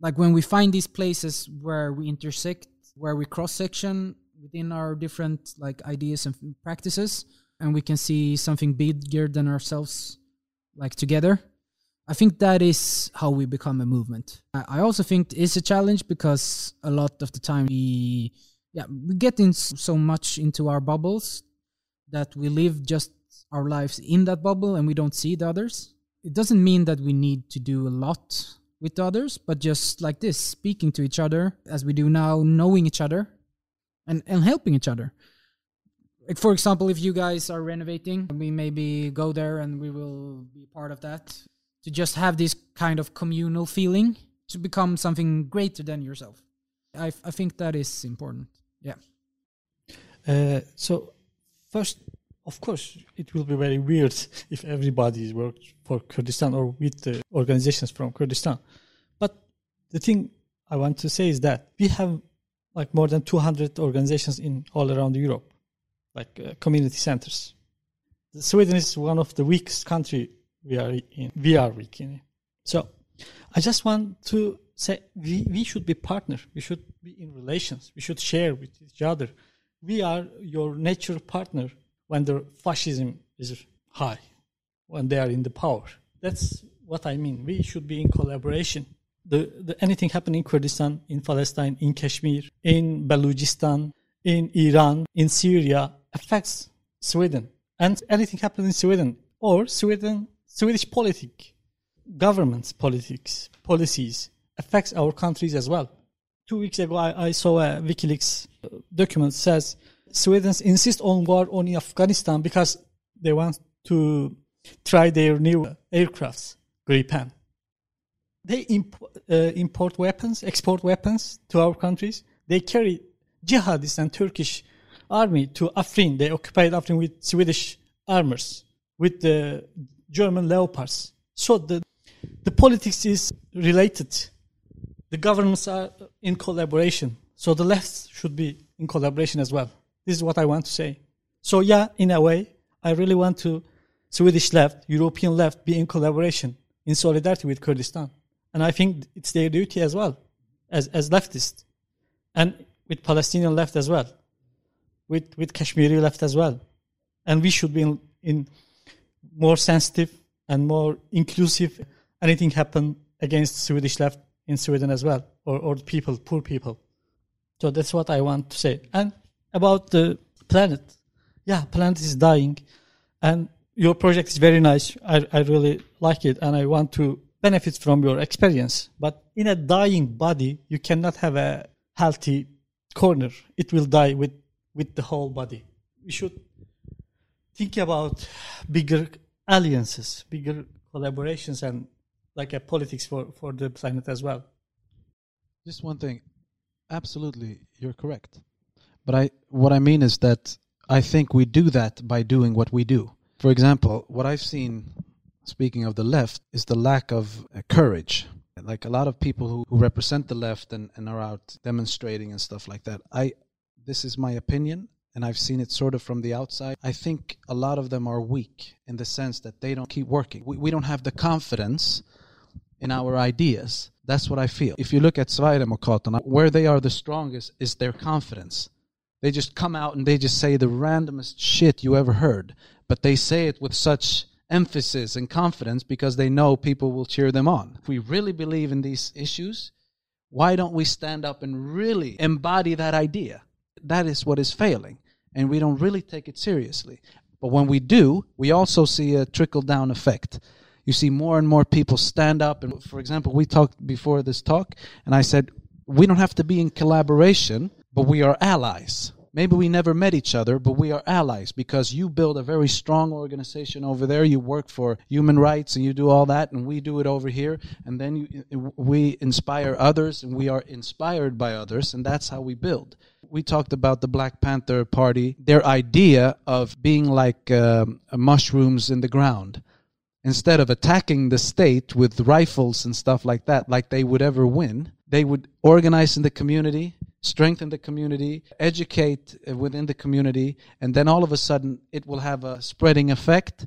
Like when we find these places where we intersect, where we cross section within our different like ideas and practices, and we can see something bigger than ourselves, like together. I think that is how we become a movement. I also think it's a challenge because a lot of the time we, yeah, we get in so much into our bubbles that we live just our lives in that bubble and we don't see the others. It doesn't mean that we need to do a lot with the others, but just like this, speaking to each other as we do now, knowing each other and, and helping each other. Like for example, if you guys are renovating, we maybe go there and we will be part of that to just have this kind of communal feeling to become something greater than yourself. I, I think that is important. Yeah. Uh, so first, of course, it will be very weird if everybody works for Kurdistan or with the organizations from Kurdistan. But the thing I want to say is that we have like more than 200 organizations in all around Europe, like uh, community centers. Sweden is one of the weakest country we are in. We are weak in. it. So I just want to say we, we should be partners. We should be in relations. We should share with each other. We are your natural partner when the fascism is high, when they are in the power. That's what I mean. We should be in collaboration. The, the anything happening in Kurdistan, in Palestine, in Kashmir, in Balochistan, in Iran, in Syria affects Sweden. And anything happening in Sweden or Sweden, Swedish politics, government's politics, policies affects our countries as well. Two weeks ago, I, I saw a WikiLeaks document says Sweden insists on war on Afghanistan because they want to try their new aircrafts, Gripen. They imp- uh, import weapons, export weapons to our countries. They carry jihadists and Turkish army to Afrin. They occupied Afrin with Swedish armors, with the German Leopards. So the the politics is related. The governments are in collaboration. So the left should be in collaboration as well. This is what I want to say. So yeah, in a way, I really want to Swedish left, European left be in collaboration, in solidarity with Kurdistan. And I think it's their duty as well, as, as leftists. And with Palestinian left as well, with, with Kashmiri left as well. And we should be in, in more sensitive and more inclusive. Anything happen against Swedish left in Sweden as well, or, or people, poor people. So that's what I want to say. And about the planet, yeah, planet is dying, and your project is very nice. I, I really like it, and I want to benefit from your experience. But in a dying body, you cannot have a healthy corner. It will die with with the whole body. We should think about bigger alliances, bigger collaborations, and like a politics for for the planet as well. Just one thing. Absolutely, you're correct. But I what I mean is that I think we do that by doing what we do. For example, what I've seen speaking of the left is the lack of uh, courage. Like a lot of people who, who represent the left and, and are out demonstrating and stuff like that. I this is my opinion and I've seen it sort of from the outside. I think a lot of them are weak in the sense that they don't keep working. We, we don't have the confidence in our ideas. That's what I feel. If you look at Sverigedemokraterna, where they are the strongest is their confidence. They just come out and they just say the randomest shit you ever heard, but they say it with such emphasis and confidence because they know people will cheer them on. If we really believe in these issues, why don't we stand up and really embody that idea? That is what is failing, and we don't really take it seriously. But when we do, we also see a trickle down effect you see more and more people stand up. And for example, we talked before this talk, and I said, we don't have to be in collaboration, but we are allies. Maybe we never met each other, but we are allies because you build a very strong organization over there. You work for human rights and you do all that, and we do it over here. And then you, we inspire others, and we are inspired by others, and that's how we build. We talked about the Black Panther Party, their idea of being like um, mushrooms in the ground instead of attacking the state with rifles and stuff like that, like they would ever win, they would organize in the community, strengthen the community, educate uh, within the community, and then all of a sudden it will have a spreading effect.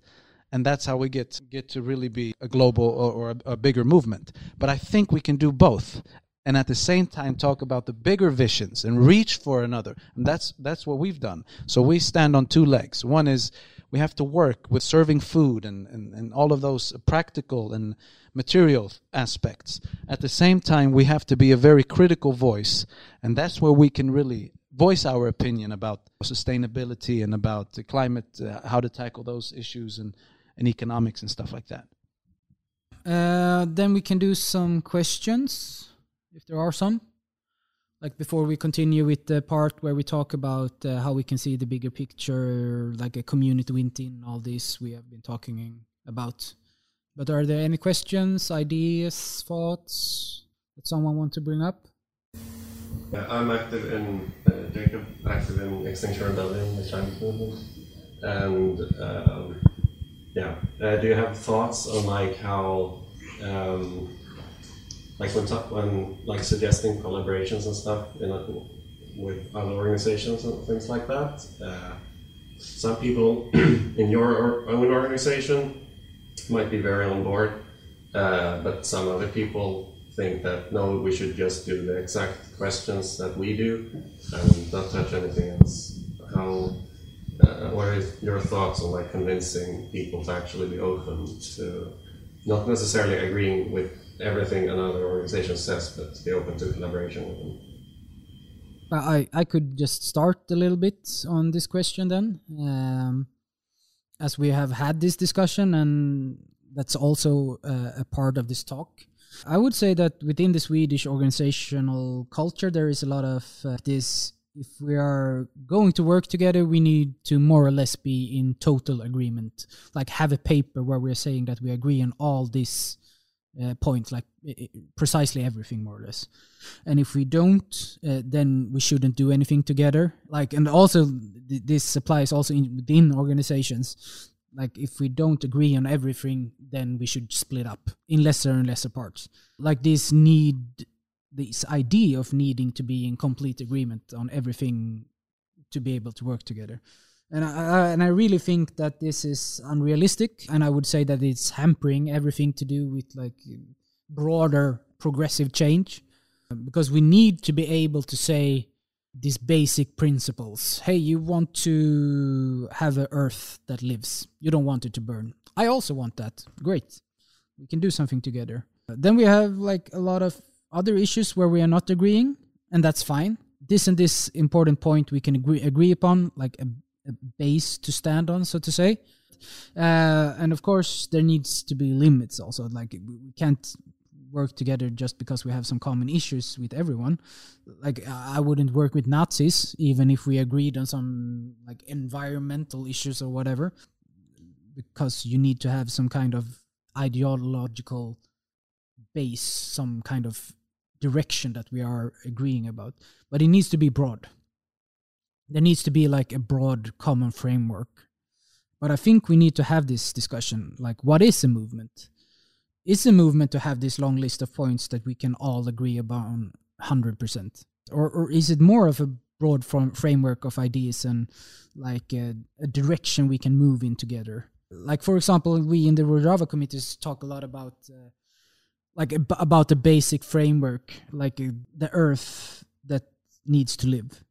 And that's how we get get to really be a global or, or a, a bigger movement. But I think we can do both and at the same time talk about the bigger visions and reach for another. And that's that's what we've done. So we stand on two legs. One is we have to work with serving food and, and, and all of those practical and material aspects. At the same time, we have to be a very critical voice, and that's where we can really voice our opinion about sustainability and about the climate, uh, how to tackle those issues, and, and economics and stuff like that. Uh, then we can do some questions, if there are some. Like before we continue with the part where we talk about uh, how we can see the bigger picture like a community within all this we have been talking about. But are there any questions ideas thoughts that someone want to bring up? Yeah, i'm active in uh, jacob active in extinction rebellion the climate movement. And um, yeah. Uh, do you have thoughts on like how um, like when, when like suggesting collaborations and stuff in with other organizations and things like that. Uh, some people in your own organization might be very on board, uh, but some other people think that no, we should just do the exact questions that we do and not touch anything else. How? Uh, what are your thoughts on like convincing people to actually be open to not necessarily agreeing with everything another organization says, but be open to collaboration with them. I I could just start a little bit on this question then, um, as we have had this discussion, and that's also uh, a part of this talk. I would say that within the Swedish organizational culture, there is a lot of uh, this. If we are going to work together, we need to more or less be in total agreement. Like have a paper where we're saying that we agree on all these uh, points, like precisely everything, more or less. And if we don't, uh, then we shouldn't do anything together. Like, and also th- this applies also in, within organizations. Like, if we don't agree on everything, then we should split up in lesser and lesser parts. Like this need, this idea of needing to be in complete agreement on everything to be able to work together. And I, and I really think that this is unrealistic, and I would say that it's hampering everything to do with like broader progressive change, because we need to be able to say these basic principles. Hey, you want to have an earth that lives. You don't want it to burn. I also want that. Great. We can do something together. Then we have like a lot of other issues where we are not agreeing, and that's fine. This and this important point we can agree agree upon, like a base to stand on, so to say. Uh, and of course, there needs to be limits also. Like we can't work together just because we have some common issues with everyone. Like I wouldn't work with Nazis even if we agreed on some like environmental issues or whatever, because you need to have some kind of ideological base, some kind of direction that we are agreeing about. But it needs to be broad. There needs to be like a broad common framework. But I think we need to have this discussion like, what is a movement? Is a movement to have this long list of points that we can all agree about 100%? Or, or is it more of a broad framework of ideas and like a, a direction we can move in together? Like, for example, we in the Rojava committees talk a lot about. Uh, like ab- about the basic framework like uh, the earth that needs to live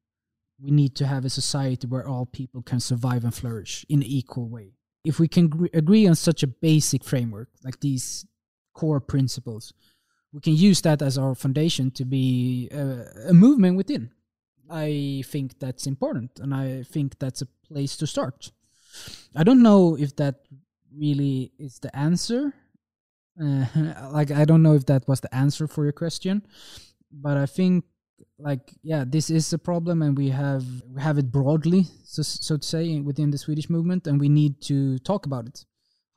we need to have a society where all people can survive and flourish in an equal way. If we can gr- agree on such a basic framework like these core principles we can use that as our foundation to be a, a movement within. I think that's important and i think that's a place to start. I don't know if that really is the answer. Uh, like I don't know if that was the answer for your question, but I think like yeah, this is a problem, and we have we have it broadly, so so to say, within the Swedish movement, and we need to talk about it.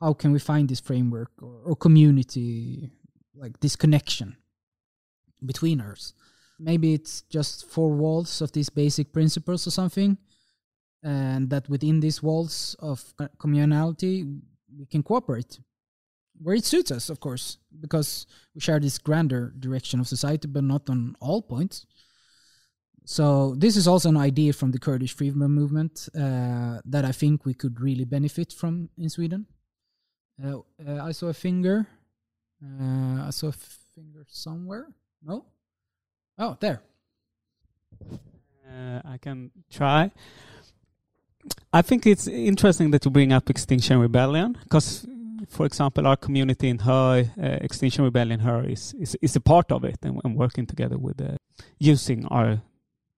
How can we find this framework or, or community, like this connection between us? Maybe it's just four walls of these basic principles or something, and that within these walls of co- communality we can cooperate where it suits us, of course, because we share this grander direction of society, but not on all points. So this is also an idea from the Kurdish freedom movement uh, that I think we could really benefit from in Sweden. Uh, uh, I saw a finger. Uh, I saw a finger somewhere. No. Oh, there. Uh, I can try. I think it's interesting that you bring up Extinction Rebellion because, for example, our community in Höör, uh, Extinction Rebellion Höör, is, is is a part of it and, and working together with uh, using our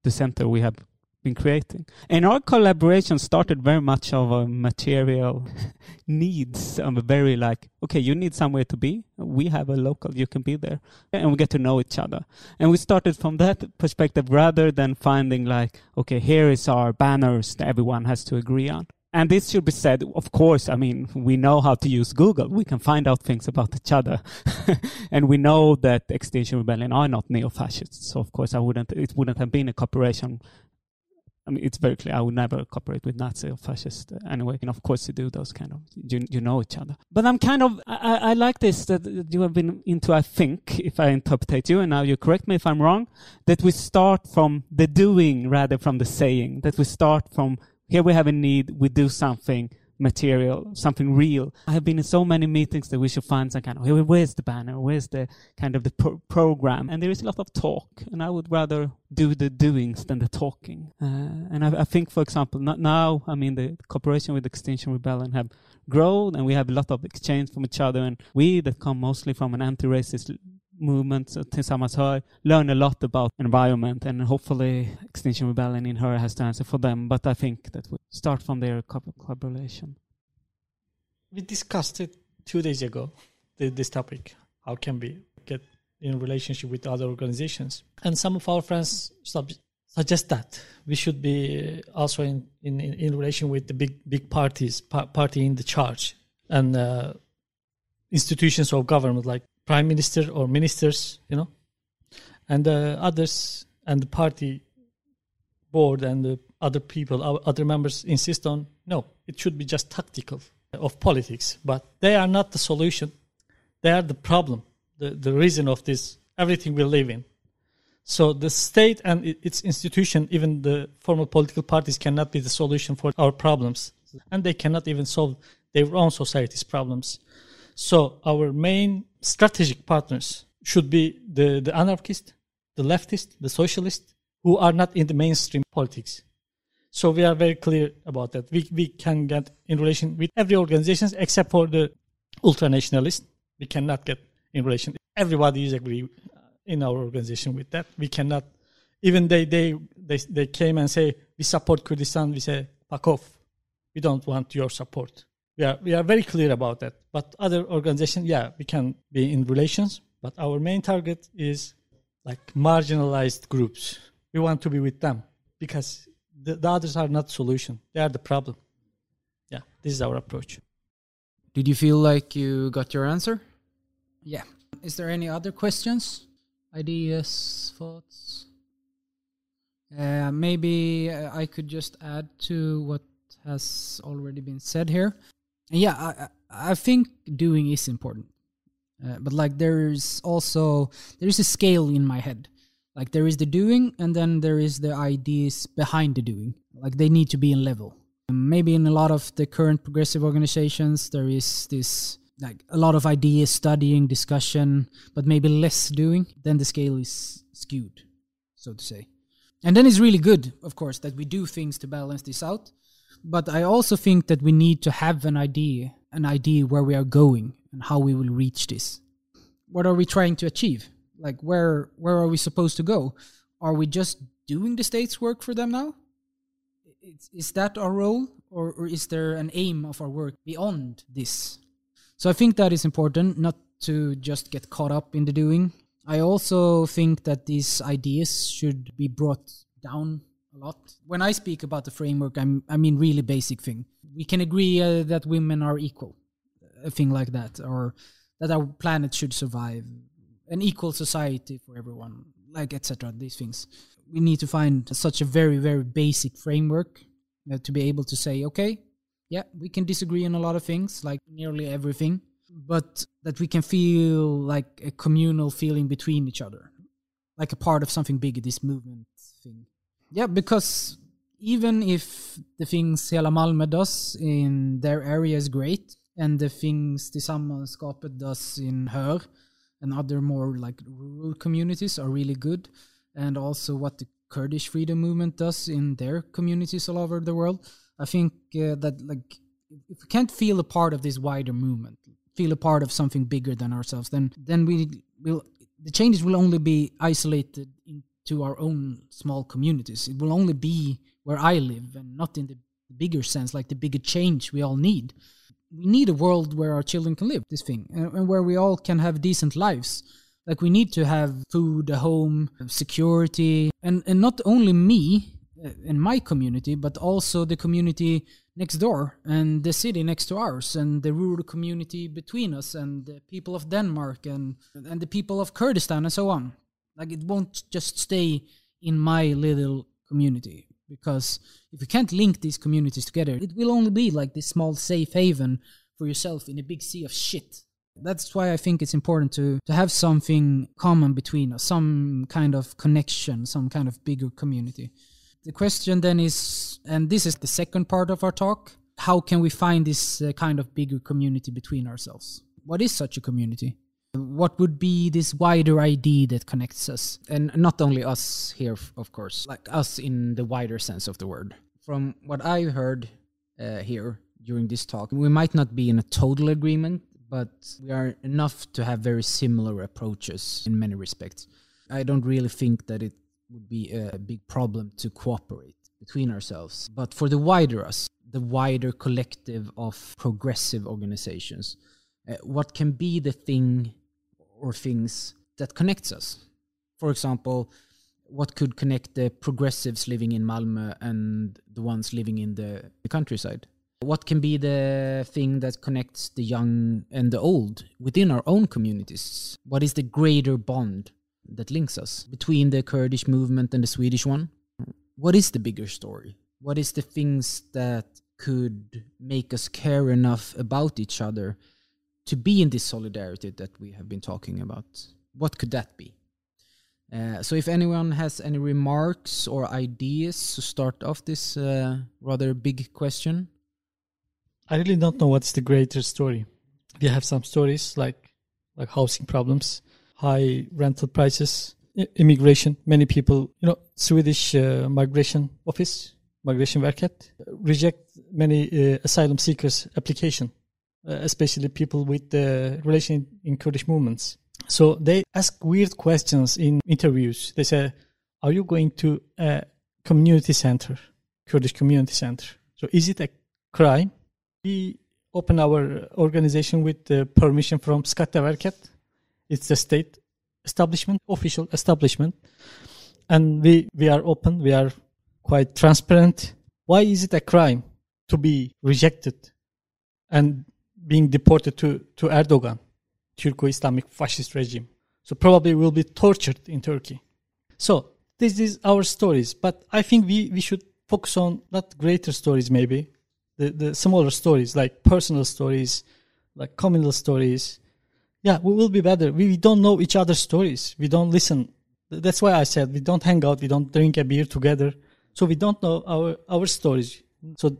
the center we have been creating. And our collaboration started very much of a material needs. of a very like, okay, you need somewhere to be. We have a local, you can be there, and we get to know each other. And we started from that perspective rather than finding like, okay, here is our banners that everyone has to agree on. And this should be said, of course, I mean, we know how to use Google. We can find out things about each other. and we know that Extinction Rebellion are not neo-fascists. So of course I wouldn't, it wouldn't have been a cooperation. I mean, it's very clear. I would never cooperate with Nazi or fascist anyway. And of course you do those kind of, you, you know each other. But I'm kind of, I, I I like this that you have been into, I think, if I interpret you, and now you correct me if I'm wrong, that we start from the doing rather from the saying, that we start from here we have a need, we do something, material, something real. I have been in so many meetings that we should find some kind of where's the banner, where's the kind of the pro- program, and there is a lot of talk, and I would rather do the doings than the talking. Uh, and I, I, think, for example, now, I mean, the cooperation with Extinction Rebellion have grown, and we have a lot of exchange from each other, and we that come mostly from an anti-racist movement tillsammans Höör learn a lot about environment and hopefully Extinction Rebellion in Höör has the answer for them but I think that we start from their collaboration. We discussed it two days ago, this topic. How can we get in relationship with other organizations? And some of our friends suggest that we should be also in, in, in relation with the big big parties, pa- party in the charge, and uh, institutions of government like prime minister or ministers, you know, and the others and the party board and the other people, other members insist on no, it should be just tactical of politics, but they are not the solution. They are the problem, the, the reason of this, everything we live in. So the state and its institution, even the formal political parties, cannot be the solution for our problems, and they cannot even solve their own society's problems. So our main strategic partners should be the, the anarchist, the leftist, the socialist, who are not in the mainstream politics. So we are very clear about that. We, we can get in relation with every organization except for the ultranationalist. We cannot get in relation. Everybody is agree uh, in our organization with that. We cannot, even they, they, they, they came and say, we support Kurdistan. We say, fuck off. We don't want your support. We are, we are very clear about that. But other organizations, yeah, we can be in relations, but our main target is like marginalized groups. We want to be with them because the, the others are not solution. They are the problem. Yeah, this is our approach. Did you feel like you got your answer? Yeah. Is there any other questions, ideas, thoughts? Uh, maybe uh, I could just add to what has already been said here yeah, I, I think doing is important. Uh, but like there's also there is a scale in my head. Like there is the doing, and then there is the ideas behind the doing. Like they need to be in level. maybe in a lot of the current progressive organizations, there is this like a lot of ideas, studying, discussion, but maybe less doing. Then the scale is skewed, so to say. And then it's really good, of course, that we do things to balance this out but I also think that we need to have an idea, an idea where we are going and how we will reach this. What are we trying to achieve? Like where where are we supposed to go? Are we just doing the state's work for them now? Is, is that our role, or, or is there an aim of our work beyond this? So I think that is important, not to just get caught up in the doing. I also think that these ideas should be brought down a lot. When I speak about the framework, I'm, I mean really basic thing. We can agree uh, that women are equal, a thing like that, or that our planet should survive, an equal society for everyone, like etc. These things. We need to find such a very very basic framework uh, to be able to say, okay, yeah, we can disagree on a lot of things, like nearly everything, but that we can feel like a communal feeling between each other, like a part of something bigger. This movement yeah, because even if the things Hela Malmö does in their area is great, and the things Tillsammanskapet does in Höör and other more like rural communities are really good, and also what the Kurdish freedom movement does in their communities all over the world, I think uh, that like if we can't feel a part of this wider movement, feel a part of something bigger than ourselves, then then we will the changes will only be isolated in to our own small communities. It will only be where I live and not in the bigger sense, like the bigger change we all need. We need a world where our children can live this thing and, and where we all can have decent lives. Like we need to have food, a home, security, and, and not only me uh, in my community, but also the community next door and the city next to ours and the rural community between us and the people of Denmark and and the people of Kurdistan and so on. Like it won't just stay in my little community because if you can't link these communities together, it will only be like this small safe haven for yourself in a big sea of shit. That's why I think it's important to, to have something common between us, some kind of connection, some kind of bigger community. The question then is, and this is the second part of our talk, how can we find this uh, kind of bigger community between ourselves? What is such a community? What would be this wider idea that connects us? And not only us here, of course, like us in the wider sense of the word. From what I heard uh, here during this talk, we might not be in a total agreement, but we are enough to have very similar approaches in many respects. I don't really think that it would be a big problem to cooperate between ourselves. But for the wider us, the wider collective of progressive organizations, uh, what can be the thing or things that connects us? For example, what could connect the progressives living in Malmö and the ones living in the, the countryside? What can be the thing that connects the young and the old within our own communities? What is the greater bond that links us between the Kurdish movement and the Swedish one? What is the bigger story? What is the things that could make us care enough about each other to be in this solidarity that we have been talking about? What could that be? Uh, so, if anyone has any remarks or ideas to start off this uh, rather big question, I really don't know what's the greater story. We have some stories like like housing problems, high rental prices, immigration. Many people, you know, Swedish uh, migration office, Migrationsverket, reject many uh, asylum seekers' application, Uh, especially people with the relation in Kurdish movements. So they ask weird questions in interviews. They say, "Are you going to a community center, Kurdish community center? So is it a crime?" we open our organization with the permission from Skatteverket. It's the state establishment, official establishment. And we, we are open, we are quite transparent. Why is it a crime to be rejected and being deported to, to Erdogan, Turco-Islamic fascist regime? So probably will be tortured in Turkey. So this is our stories, but I think we, we should focus on not greater stories maybe, the, the smaller stories like personal stories like communal stories. Yeah we will be better. We, we don't know each other's stories. We don't listen. That's why i said we don't hang out we don't drink a beer together. So we don't know our our stories. So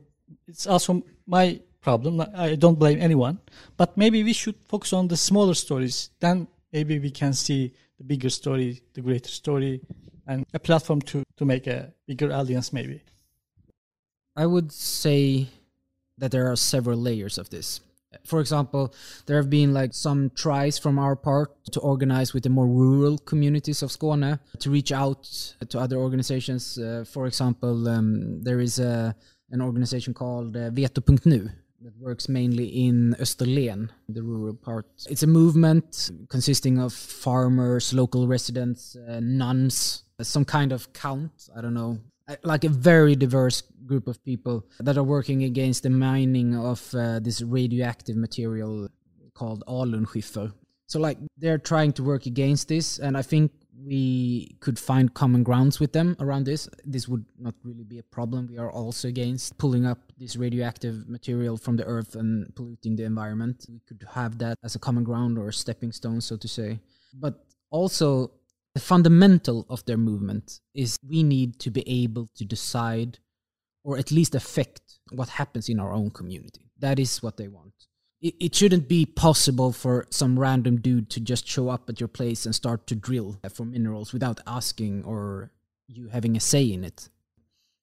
it's also my problem. I don't blame anyone. But maybe we should focus on the smaller stories. Then maybe we can see the bigger story the greater story and a platform to to make a bigger alliance maybe. I would say that there are several layers of this. For example, there have been like some tries from our part to organize with the more rural communities of Skåne to reach out to other organizations. Uh, for example, um, there is a, an organization called uh, Veto.nu that works mainly in Österlen, the rural part. It's a movement consisting of farmers, local residents, uh, nuns, some kind of count, I don't know, uh, like a very diverse group of people that are working against the mining of uh, this radioactive material called alunskiffer. So like they're trying to work against this, and I think we could find common grounds with them around this. This would not really be a problem. We are also against pulling up this radioactive material from the earth and polluting the environment. We could have that as a common ground or a stepping stone, so to say. But also the fundamental of their movement is we need to be able to decide or at least affect what happens in our own community. That is what they want. It, it shouldn't be possible for some random dude to just show up at your place and start to drill for minerals without asking or you having a say in it.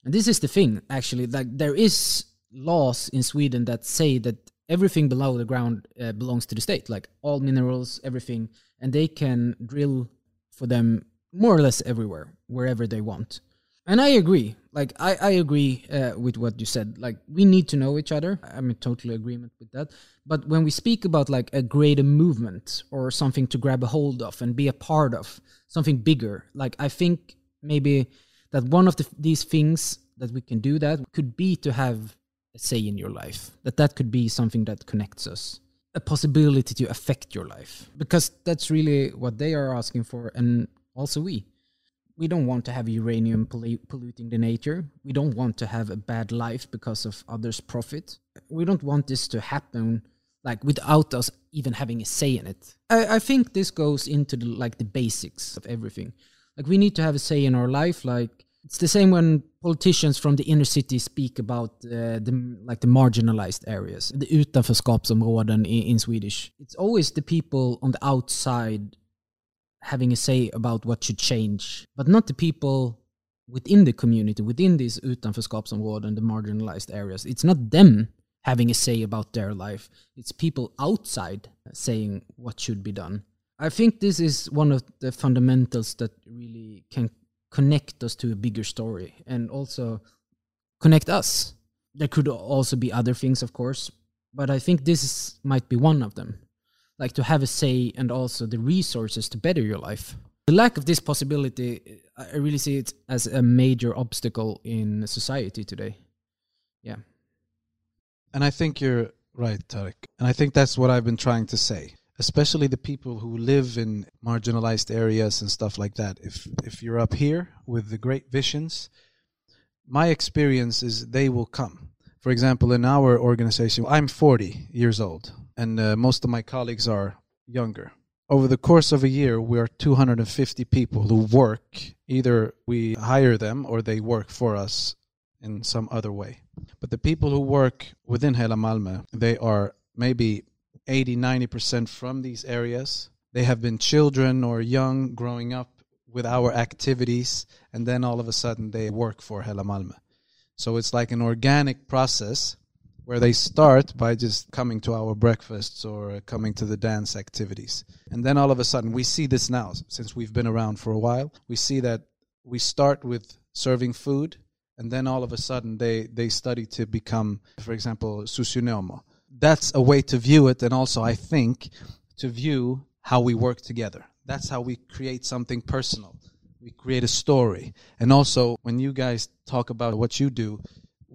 And this is the thing, actually, like there is laws in Sweden that say that everything below the ground uh, belongs to the state, like all minerals, everything, and they can drill for them more or less everywhere, wherever they want. And I agree. Like I, I agree uh, with what you said. Like we need to know each other. I'm in total agreement with that. But when we speak about like a greater movement or something to grab a hold of and be a part of, something bigger, like I think maybe that one of the, these things that we can do that could be to have a say in your life. That that could be something that connects us. A possibility to affect your life because that's really what they are asking for, and also we we don't want to have uranium pollu- polluting the nature. We don't want to have a bad life because of others' profit. We don't want this to happen like without us even having a say in it. I, I think this goes into the, like the basics of everything. Like we need to have a say in our life. Like It's the same when politicians from the inner city speak about uh, the like the marginalized areas, the utanförskapsområden in, in Swedish. It's always the people on the outside having a say about what should change, but not the people within the community, within these utanförskapsområden, the marginalized areas. It's not them having a say about their life. It's people outside saying what should be done. I think this is one of the fundamentals that really can connect us to a bigger story and also connect us. There could also be other things, of course, but I think this is, might be one of them. Like to have a say and also the resources to better your life. The lack of this possibility, I really see it as a major obstacle in society today. Yeah. And I think you're right, Tarek. And I think that's what I've been trying to say. Especially the people who live in marginalized areas and stuff like that. If if you're up here with the great visions, my experience is they will come. For example, in our organization, I'm 40 years old, and uh, most of my colleagues are younger. Over the course of a year, we are 250 people who work. Either we hire them or they work for us in some other way. But the people who work within Hela Malmö, they are maybe 80, 90% from these areas. They have been children or young growing up with our activities, and then all of a sudden they work for Hela Malmö. So it's like an organic process where they start by just coming to our breakfasts or uh, coming to the dance activities. And then all of a sudden, we see this now, since we've been around for a while, we see that we start with serving food and then all of a sudden they they study to become for example socionomo that's a way to view it and also i think to view how we work together. That's how we create something personal. We create a story. And also when you guys talk about what you do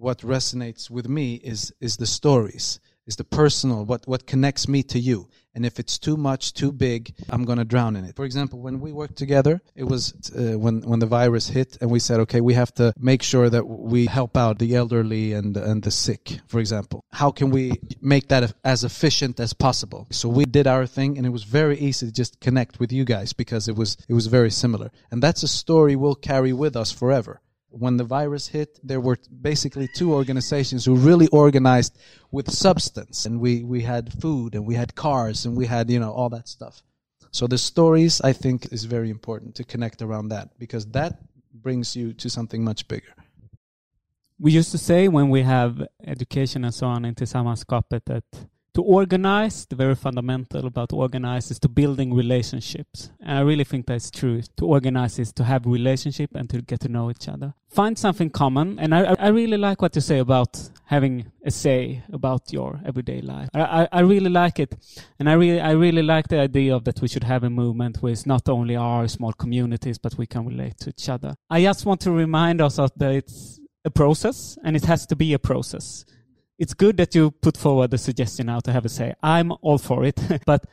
what resonates with me is is the stories is the personal what what connects me to you. And if it's too much too big i'm going to drown in it. For example when we worked together it was uh, when when the virus hit and we said okay we have to make sure that we help out the elderly and and the sick for example. How can we make that as efficient as possible? So we did our thing and it was very easy to just connect with you guys because it was it was very similar. And that's a story we'll carry with us forever when the virus hit, there were basically two organizations who really organized with substance, and we we had food and we had cars and we had you know all that stuff. So the stories, I think, is very important to connect around that because that brings you to something much bigger. We used to say when we have education and so on in Tillsammanskapet that to organize, the very fundamental about organize is to building relationships. And I really think that's true. To organize is to have relationship and to get to know each other. Find something common. And I, I really like what you say about having a say about your everyday life. I, I, I really like it. And I really, I really like the idea of that we should have a movement where it's not only our small communities, but we can relate to each other. I just want to remind us that it's a process and it has to be a process it's good that you put forward the suggestion now to have a say. I'm all for it, but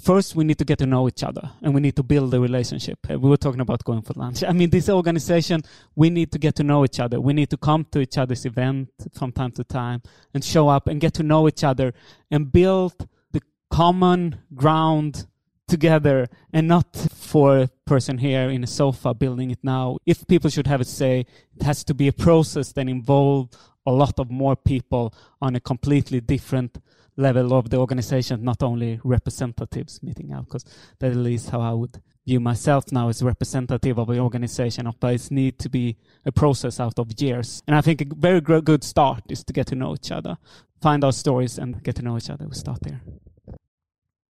first we need to get to know each other and we need to build a relationship. Uh, we were talking about going for lunch. I mean, this organization, we need to get to know each other. We need to come to each other's event from time to time and show up and get to know each other and build the common ground together and not for a person here in a sofa building it now. If people should have a say, it has to be a process that involves a lot of more people on a completely different level of the organization, not only representatives meeting out, because that at least how I would view myself now as representative of the organization, but it needs to be a process out of years. And I think a very good start is to get to know each other, find our stories and get to know each other. We start there.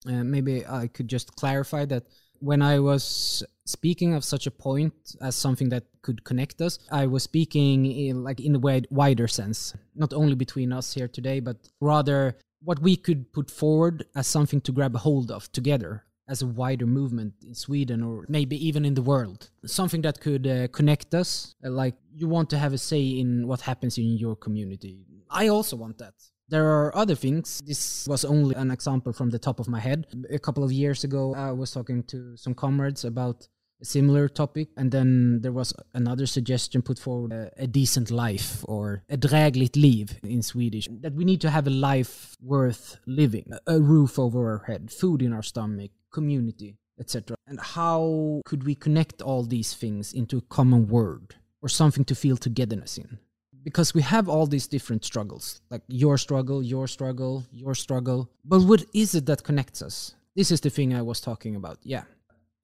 Uh, maybe I could just clarify that when I was speaking of such a point as something that could connect us, I was speaking in, like in a wide, wider sense, not only between us here today, but rather what we could put forward as something to grab a hold of together as a wider movement in Sweden or maybe even in the world. Something that could uh, connect us. Uh, like you want to have a say in what happens in your community. I also want that. There are other things. This was only an example from the top of my head. A couple of years ago, I was talking to some comrades about a similar topic, and then there was another suggestion put forward a, a decent life or a drägligt liv in Swedish. That we need to have a life worth living, a roof over our head, food in our stomach, community, etc. And how could we connect all these things into a common word? or something to feel togetherness in. Because we have all these different struggles, like your struggle, your struggle, your struggle. But what is it that connects us? This is the thing I was talking about. Yeah.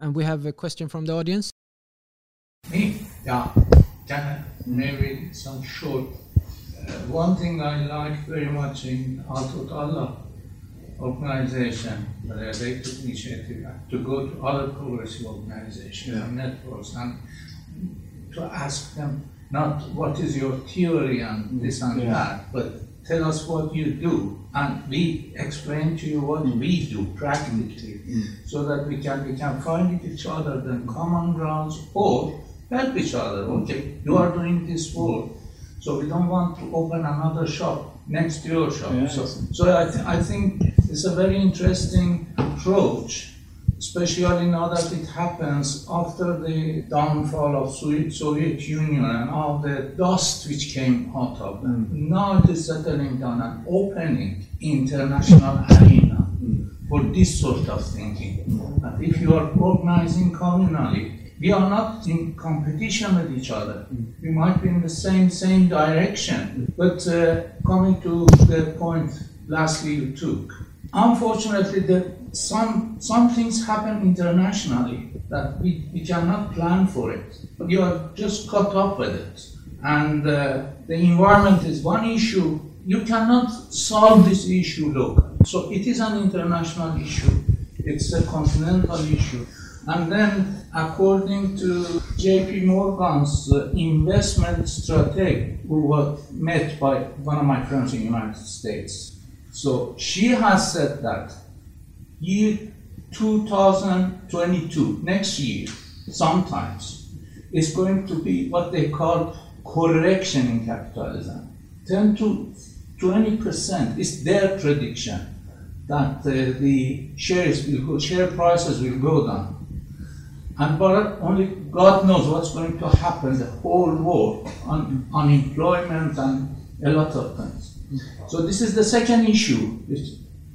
And we have a question from the audience. Me? Yeah. Can I, maybe some short. Uh, one thing I like very much in Allt åt alla organization, where they took initiative to go to other progressive organizations and networks and to ask them not what is your theory and mm, this and Yeah. that, but tell us what you do, and we explain to you what we mm. do practically, mm. so that we can we can find each other the common grounds or help each other. Okay, you are doing this work, so we don't want to open another shop next to your shop. So, so I, th- I think it's a very interesting approach especially now that it happens after the downfall of Soviet, Soviet Union and all the dust which came out of them. Mm. Now it is settling down and opening international arena for this sort of thinking. Mm. And if you are organizing communally, we are not in competition with each other. Mm. We might be in the same same direction. But uh, coming to the point lastly you took, unfortunately, the, some some things happen internationally that we, we cannot plan for it. You are just caught up with it, and uh, the environment is one issue. You cannot solve this issue locally. So it is an international issue. It's a continental issue. And then, according to JP Morgan's uh, investment strategy, who was met by one of my friends in the United States, so she has said that year 2022, next year, sometimes, is going to be what they call correction in capitalism. 10 to 20 percent is their prediction that uh, the shares will go, share prices will go down. And but only God knows what's going to happen the whole world on unemployment and a lot of things. So this is the second issue, which,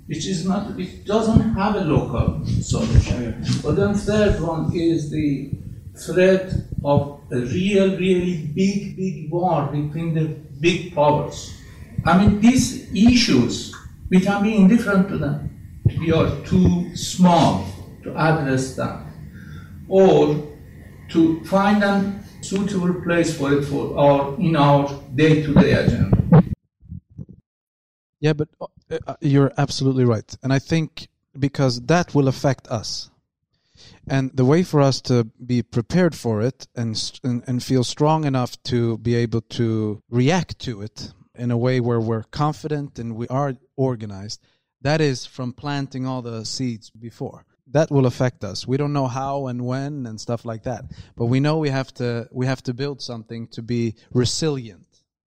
which is not, which doesn't have a local solution. But then third one is the threat of a real, really big, big war between the big powers. I mean, these issues, we can be indifferent to them. We are too small to address them. Or to find a suitable place for it for our in our day-to-day agenda. Yeah, but uh, uh, you're absolutely right. And I think because that will affect us. And the way for us to be prepared for it and, and and feel strong enough to be able to react to it in a way where we're confident and we are organized, that is from planting all the seeds before. That will affect us. We don't know how and when and stuff like that. But we know we have to we have to build something to be resilient,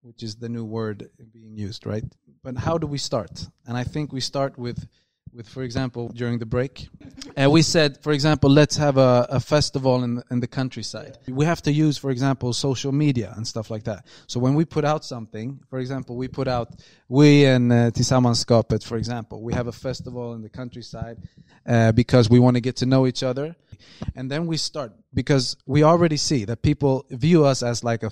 which is the new word being used, right? But how do we start? And I think we start with with, for example, during the break, uh, we said, for example, let's have a, a festival in the, in the countryside. We have to use, for example, social media and stuff like that. So when we put out something, for example, we put out, we and uh, Tillsammanskapet, for example, we have a festival in the countryside uh, because we want to get to know each other. And then we start, because we already see that people view us as like a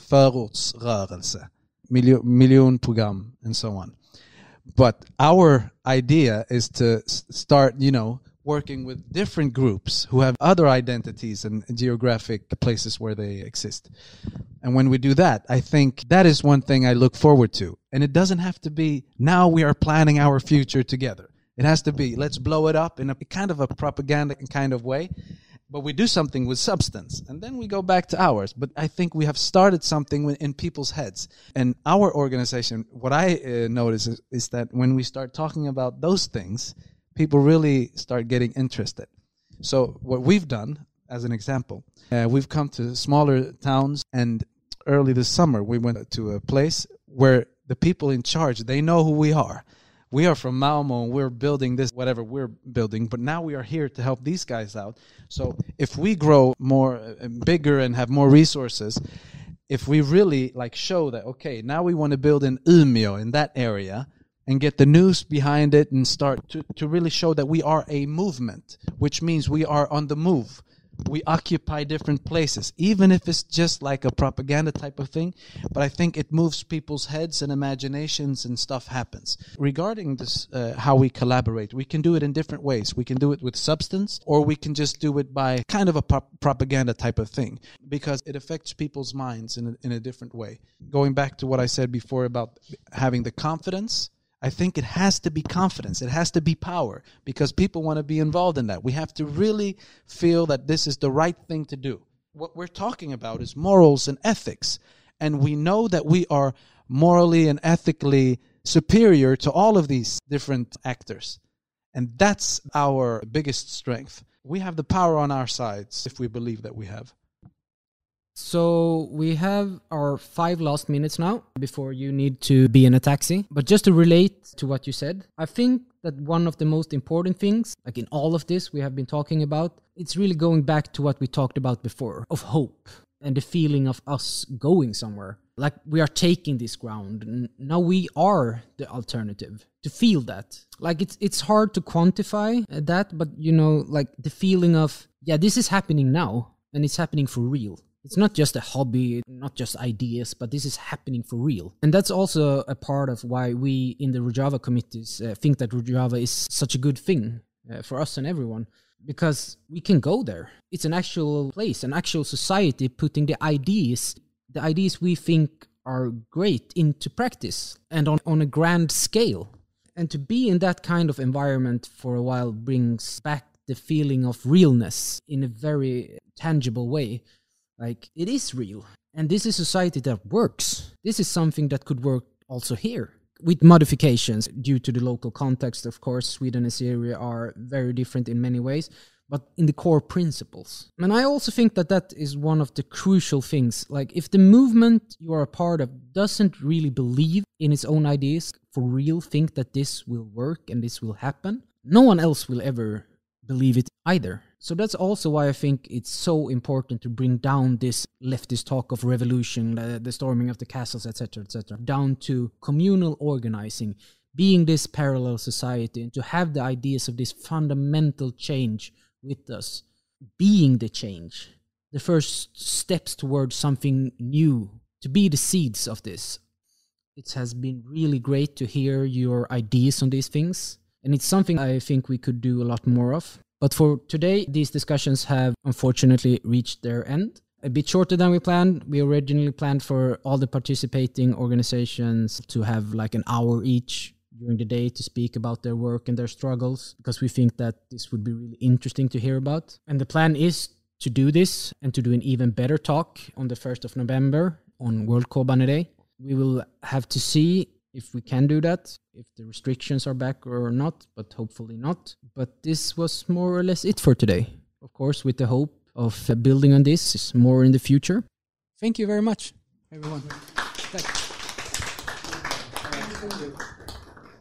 miljo- miljonprogram, and so on but our idea is to start you know working with different groups who have other identities and geographic places where they exist. And when we do that i think that is one thing i look forward to. And it doesn't have to be now we are planning our future together. It has to be let's blow it up in a kind of a propaganda kind of way but we do something with substance and then we go back to ours. But i think we have started something in people's heads. And our organization what i uh, notice is, is that when we start talking about those things people really start getting interested. So what we've done as an example uh, we've come to smaller towns and early this summer we went to a place where the people in charge they know who we are we are from Malmö and we're building this whatever we're building but now we are here to help these guys out. So if we grow more uh, bigger and have more resources if we really like show that okay now we want to build in Umeå in that area and get the news behind it and start to, to really show that we are a movement which means we are on the move we occupy different places, even if it's just like a propaganda type of thing. But I think it moves people's heads and imaginations, and stuff happens. Regarding this, uh, how we collaborate, we can do it in different ways. We can do it with substance, or we can just do it by kind of a pro- propaganda type of thing, because it affects people's minds in a, in a different way. Going back to what I said before about having the confidence I think it has to be confidence. It has to be power because people want to be involved in that. We have to really feel that this is the right thing to do. What we're talking about is morals and ethics. And we know that we are morally and ethically superior to all of these different actors. And that's our biggest strength. We have the power on our sides if we believe that we have. So we have our five last minutes now before you need to be in a taxi. But just to relate to what you said, I think that one of the most important things, like in all of this we have been talking about, it's really going back to what we talked about before of hope and the feeling of us going somewhere. Like we are taking this ground. Now we are the alternative. To feel that, like it's it's hard to quantify uh, that, but you know, like the feeling of yeah, this is happening now, and it's happening for real it's not just a hobby, not just ideas, but this is happening for real. And that's also a part of why we in the Rojava committees uh, think that Rojava is such a good thing uh, for us and everyone because we can go there. It's an actual place, an actual society putting the ideas, the ideas we think are great into practice and on, on a grand scale. And to be in that kind of environment for a while brings back the feeling of realness in a very tangible way like it is real. And this is society that works. This is something that could work also here with modifications due to the local context. Of course, Sweden and Syria are very different in many ways, but in the core principles. And I also think that that is one of the crucial things. Like, if the movement you are a part of doesn't really believe in its own ideas, for real, think that this will work and this will happen, no one else will ever believe it either. So that's also why I think it's so important to bring down this leftist talk of revolution, the storming of the castles, etc., etc., down to communal organizing, being this parallel society, and to have the ideas of this fundamental change with us, being the change, the first steps towards something new, to be the seeds of this. It has been really great to hear your ideas on these things. And it's something I think we could do a lot more of. But for today, these discussions have unfortunately reached their end. A bit shorter than we planned. We originally planned for all the participating organizations to have like an hour each during the day to speak about their work and their struggles because we think that this would be really interesting to hear about. And the plan is to do this and to do an even better talk on the 1st of November on World Kobane Day. We will have to see if we can do that, if the restrictions are back or not, but hopefully not. But this was more or less it for today. Of course, with the hope of uh, building on this more in the future. Thank you very much, everyone.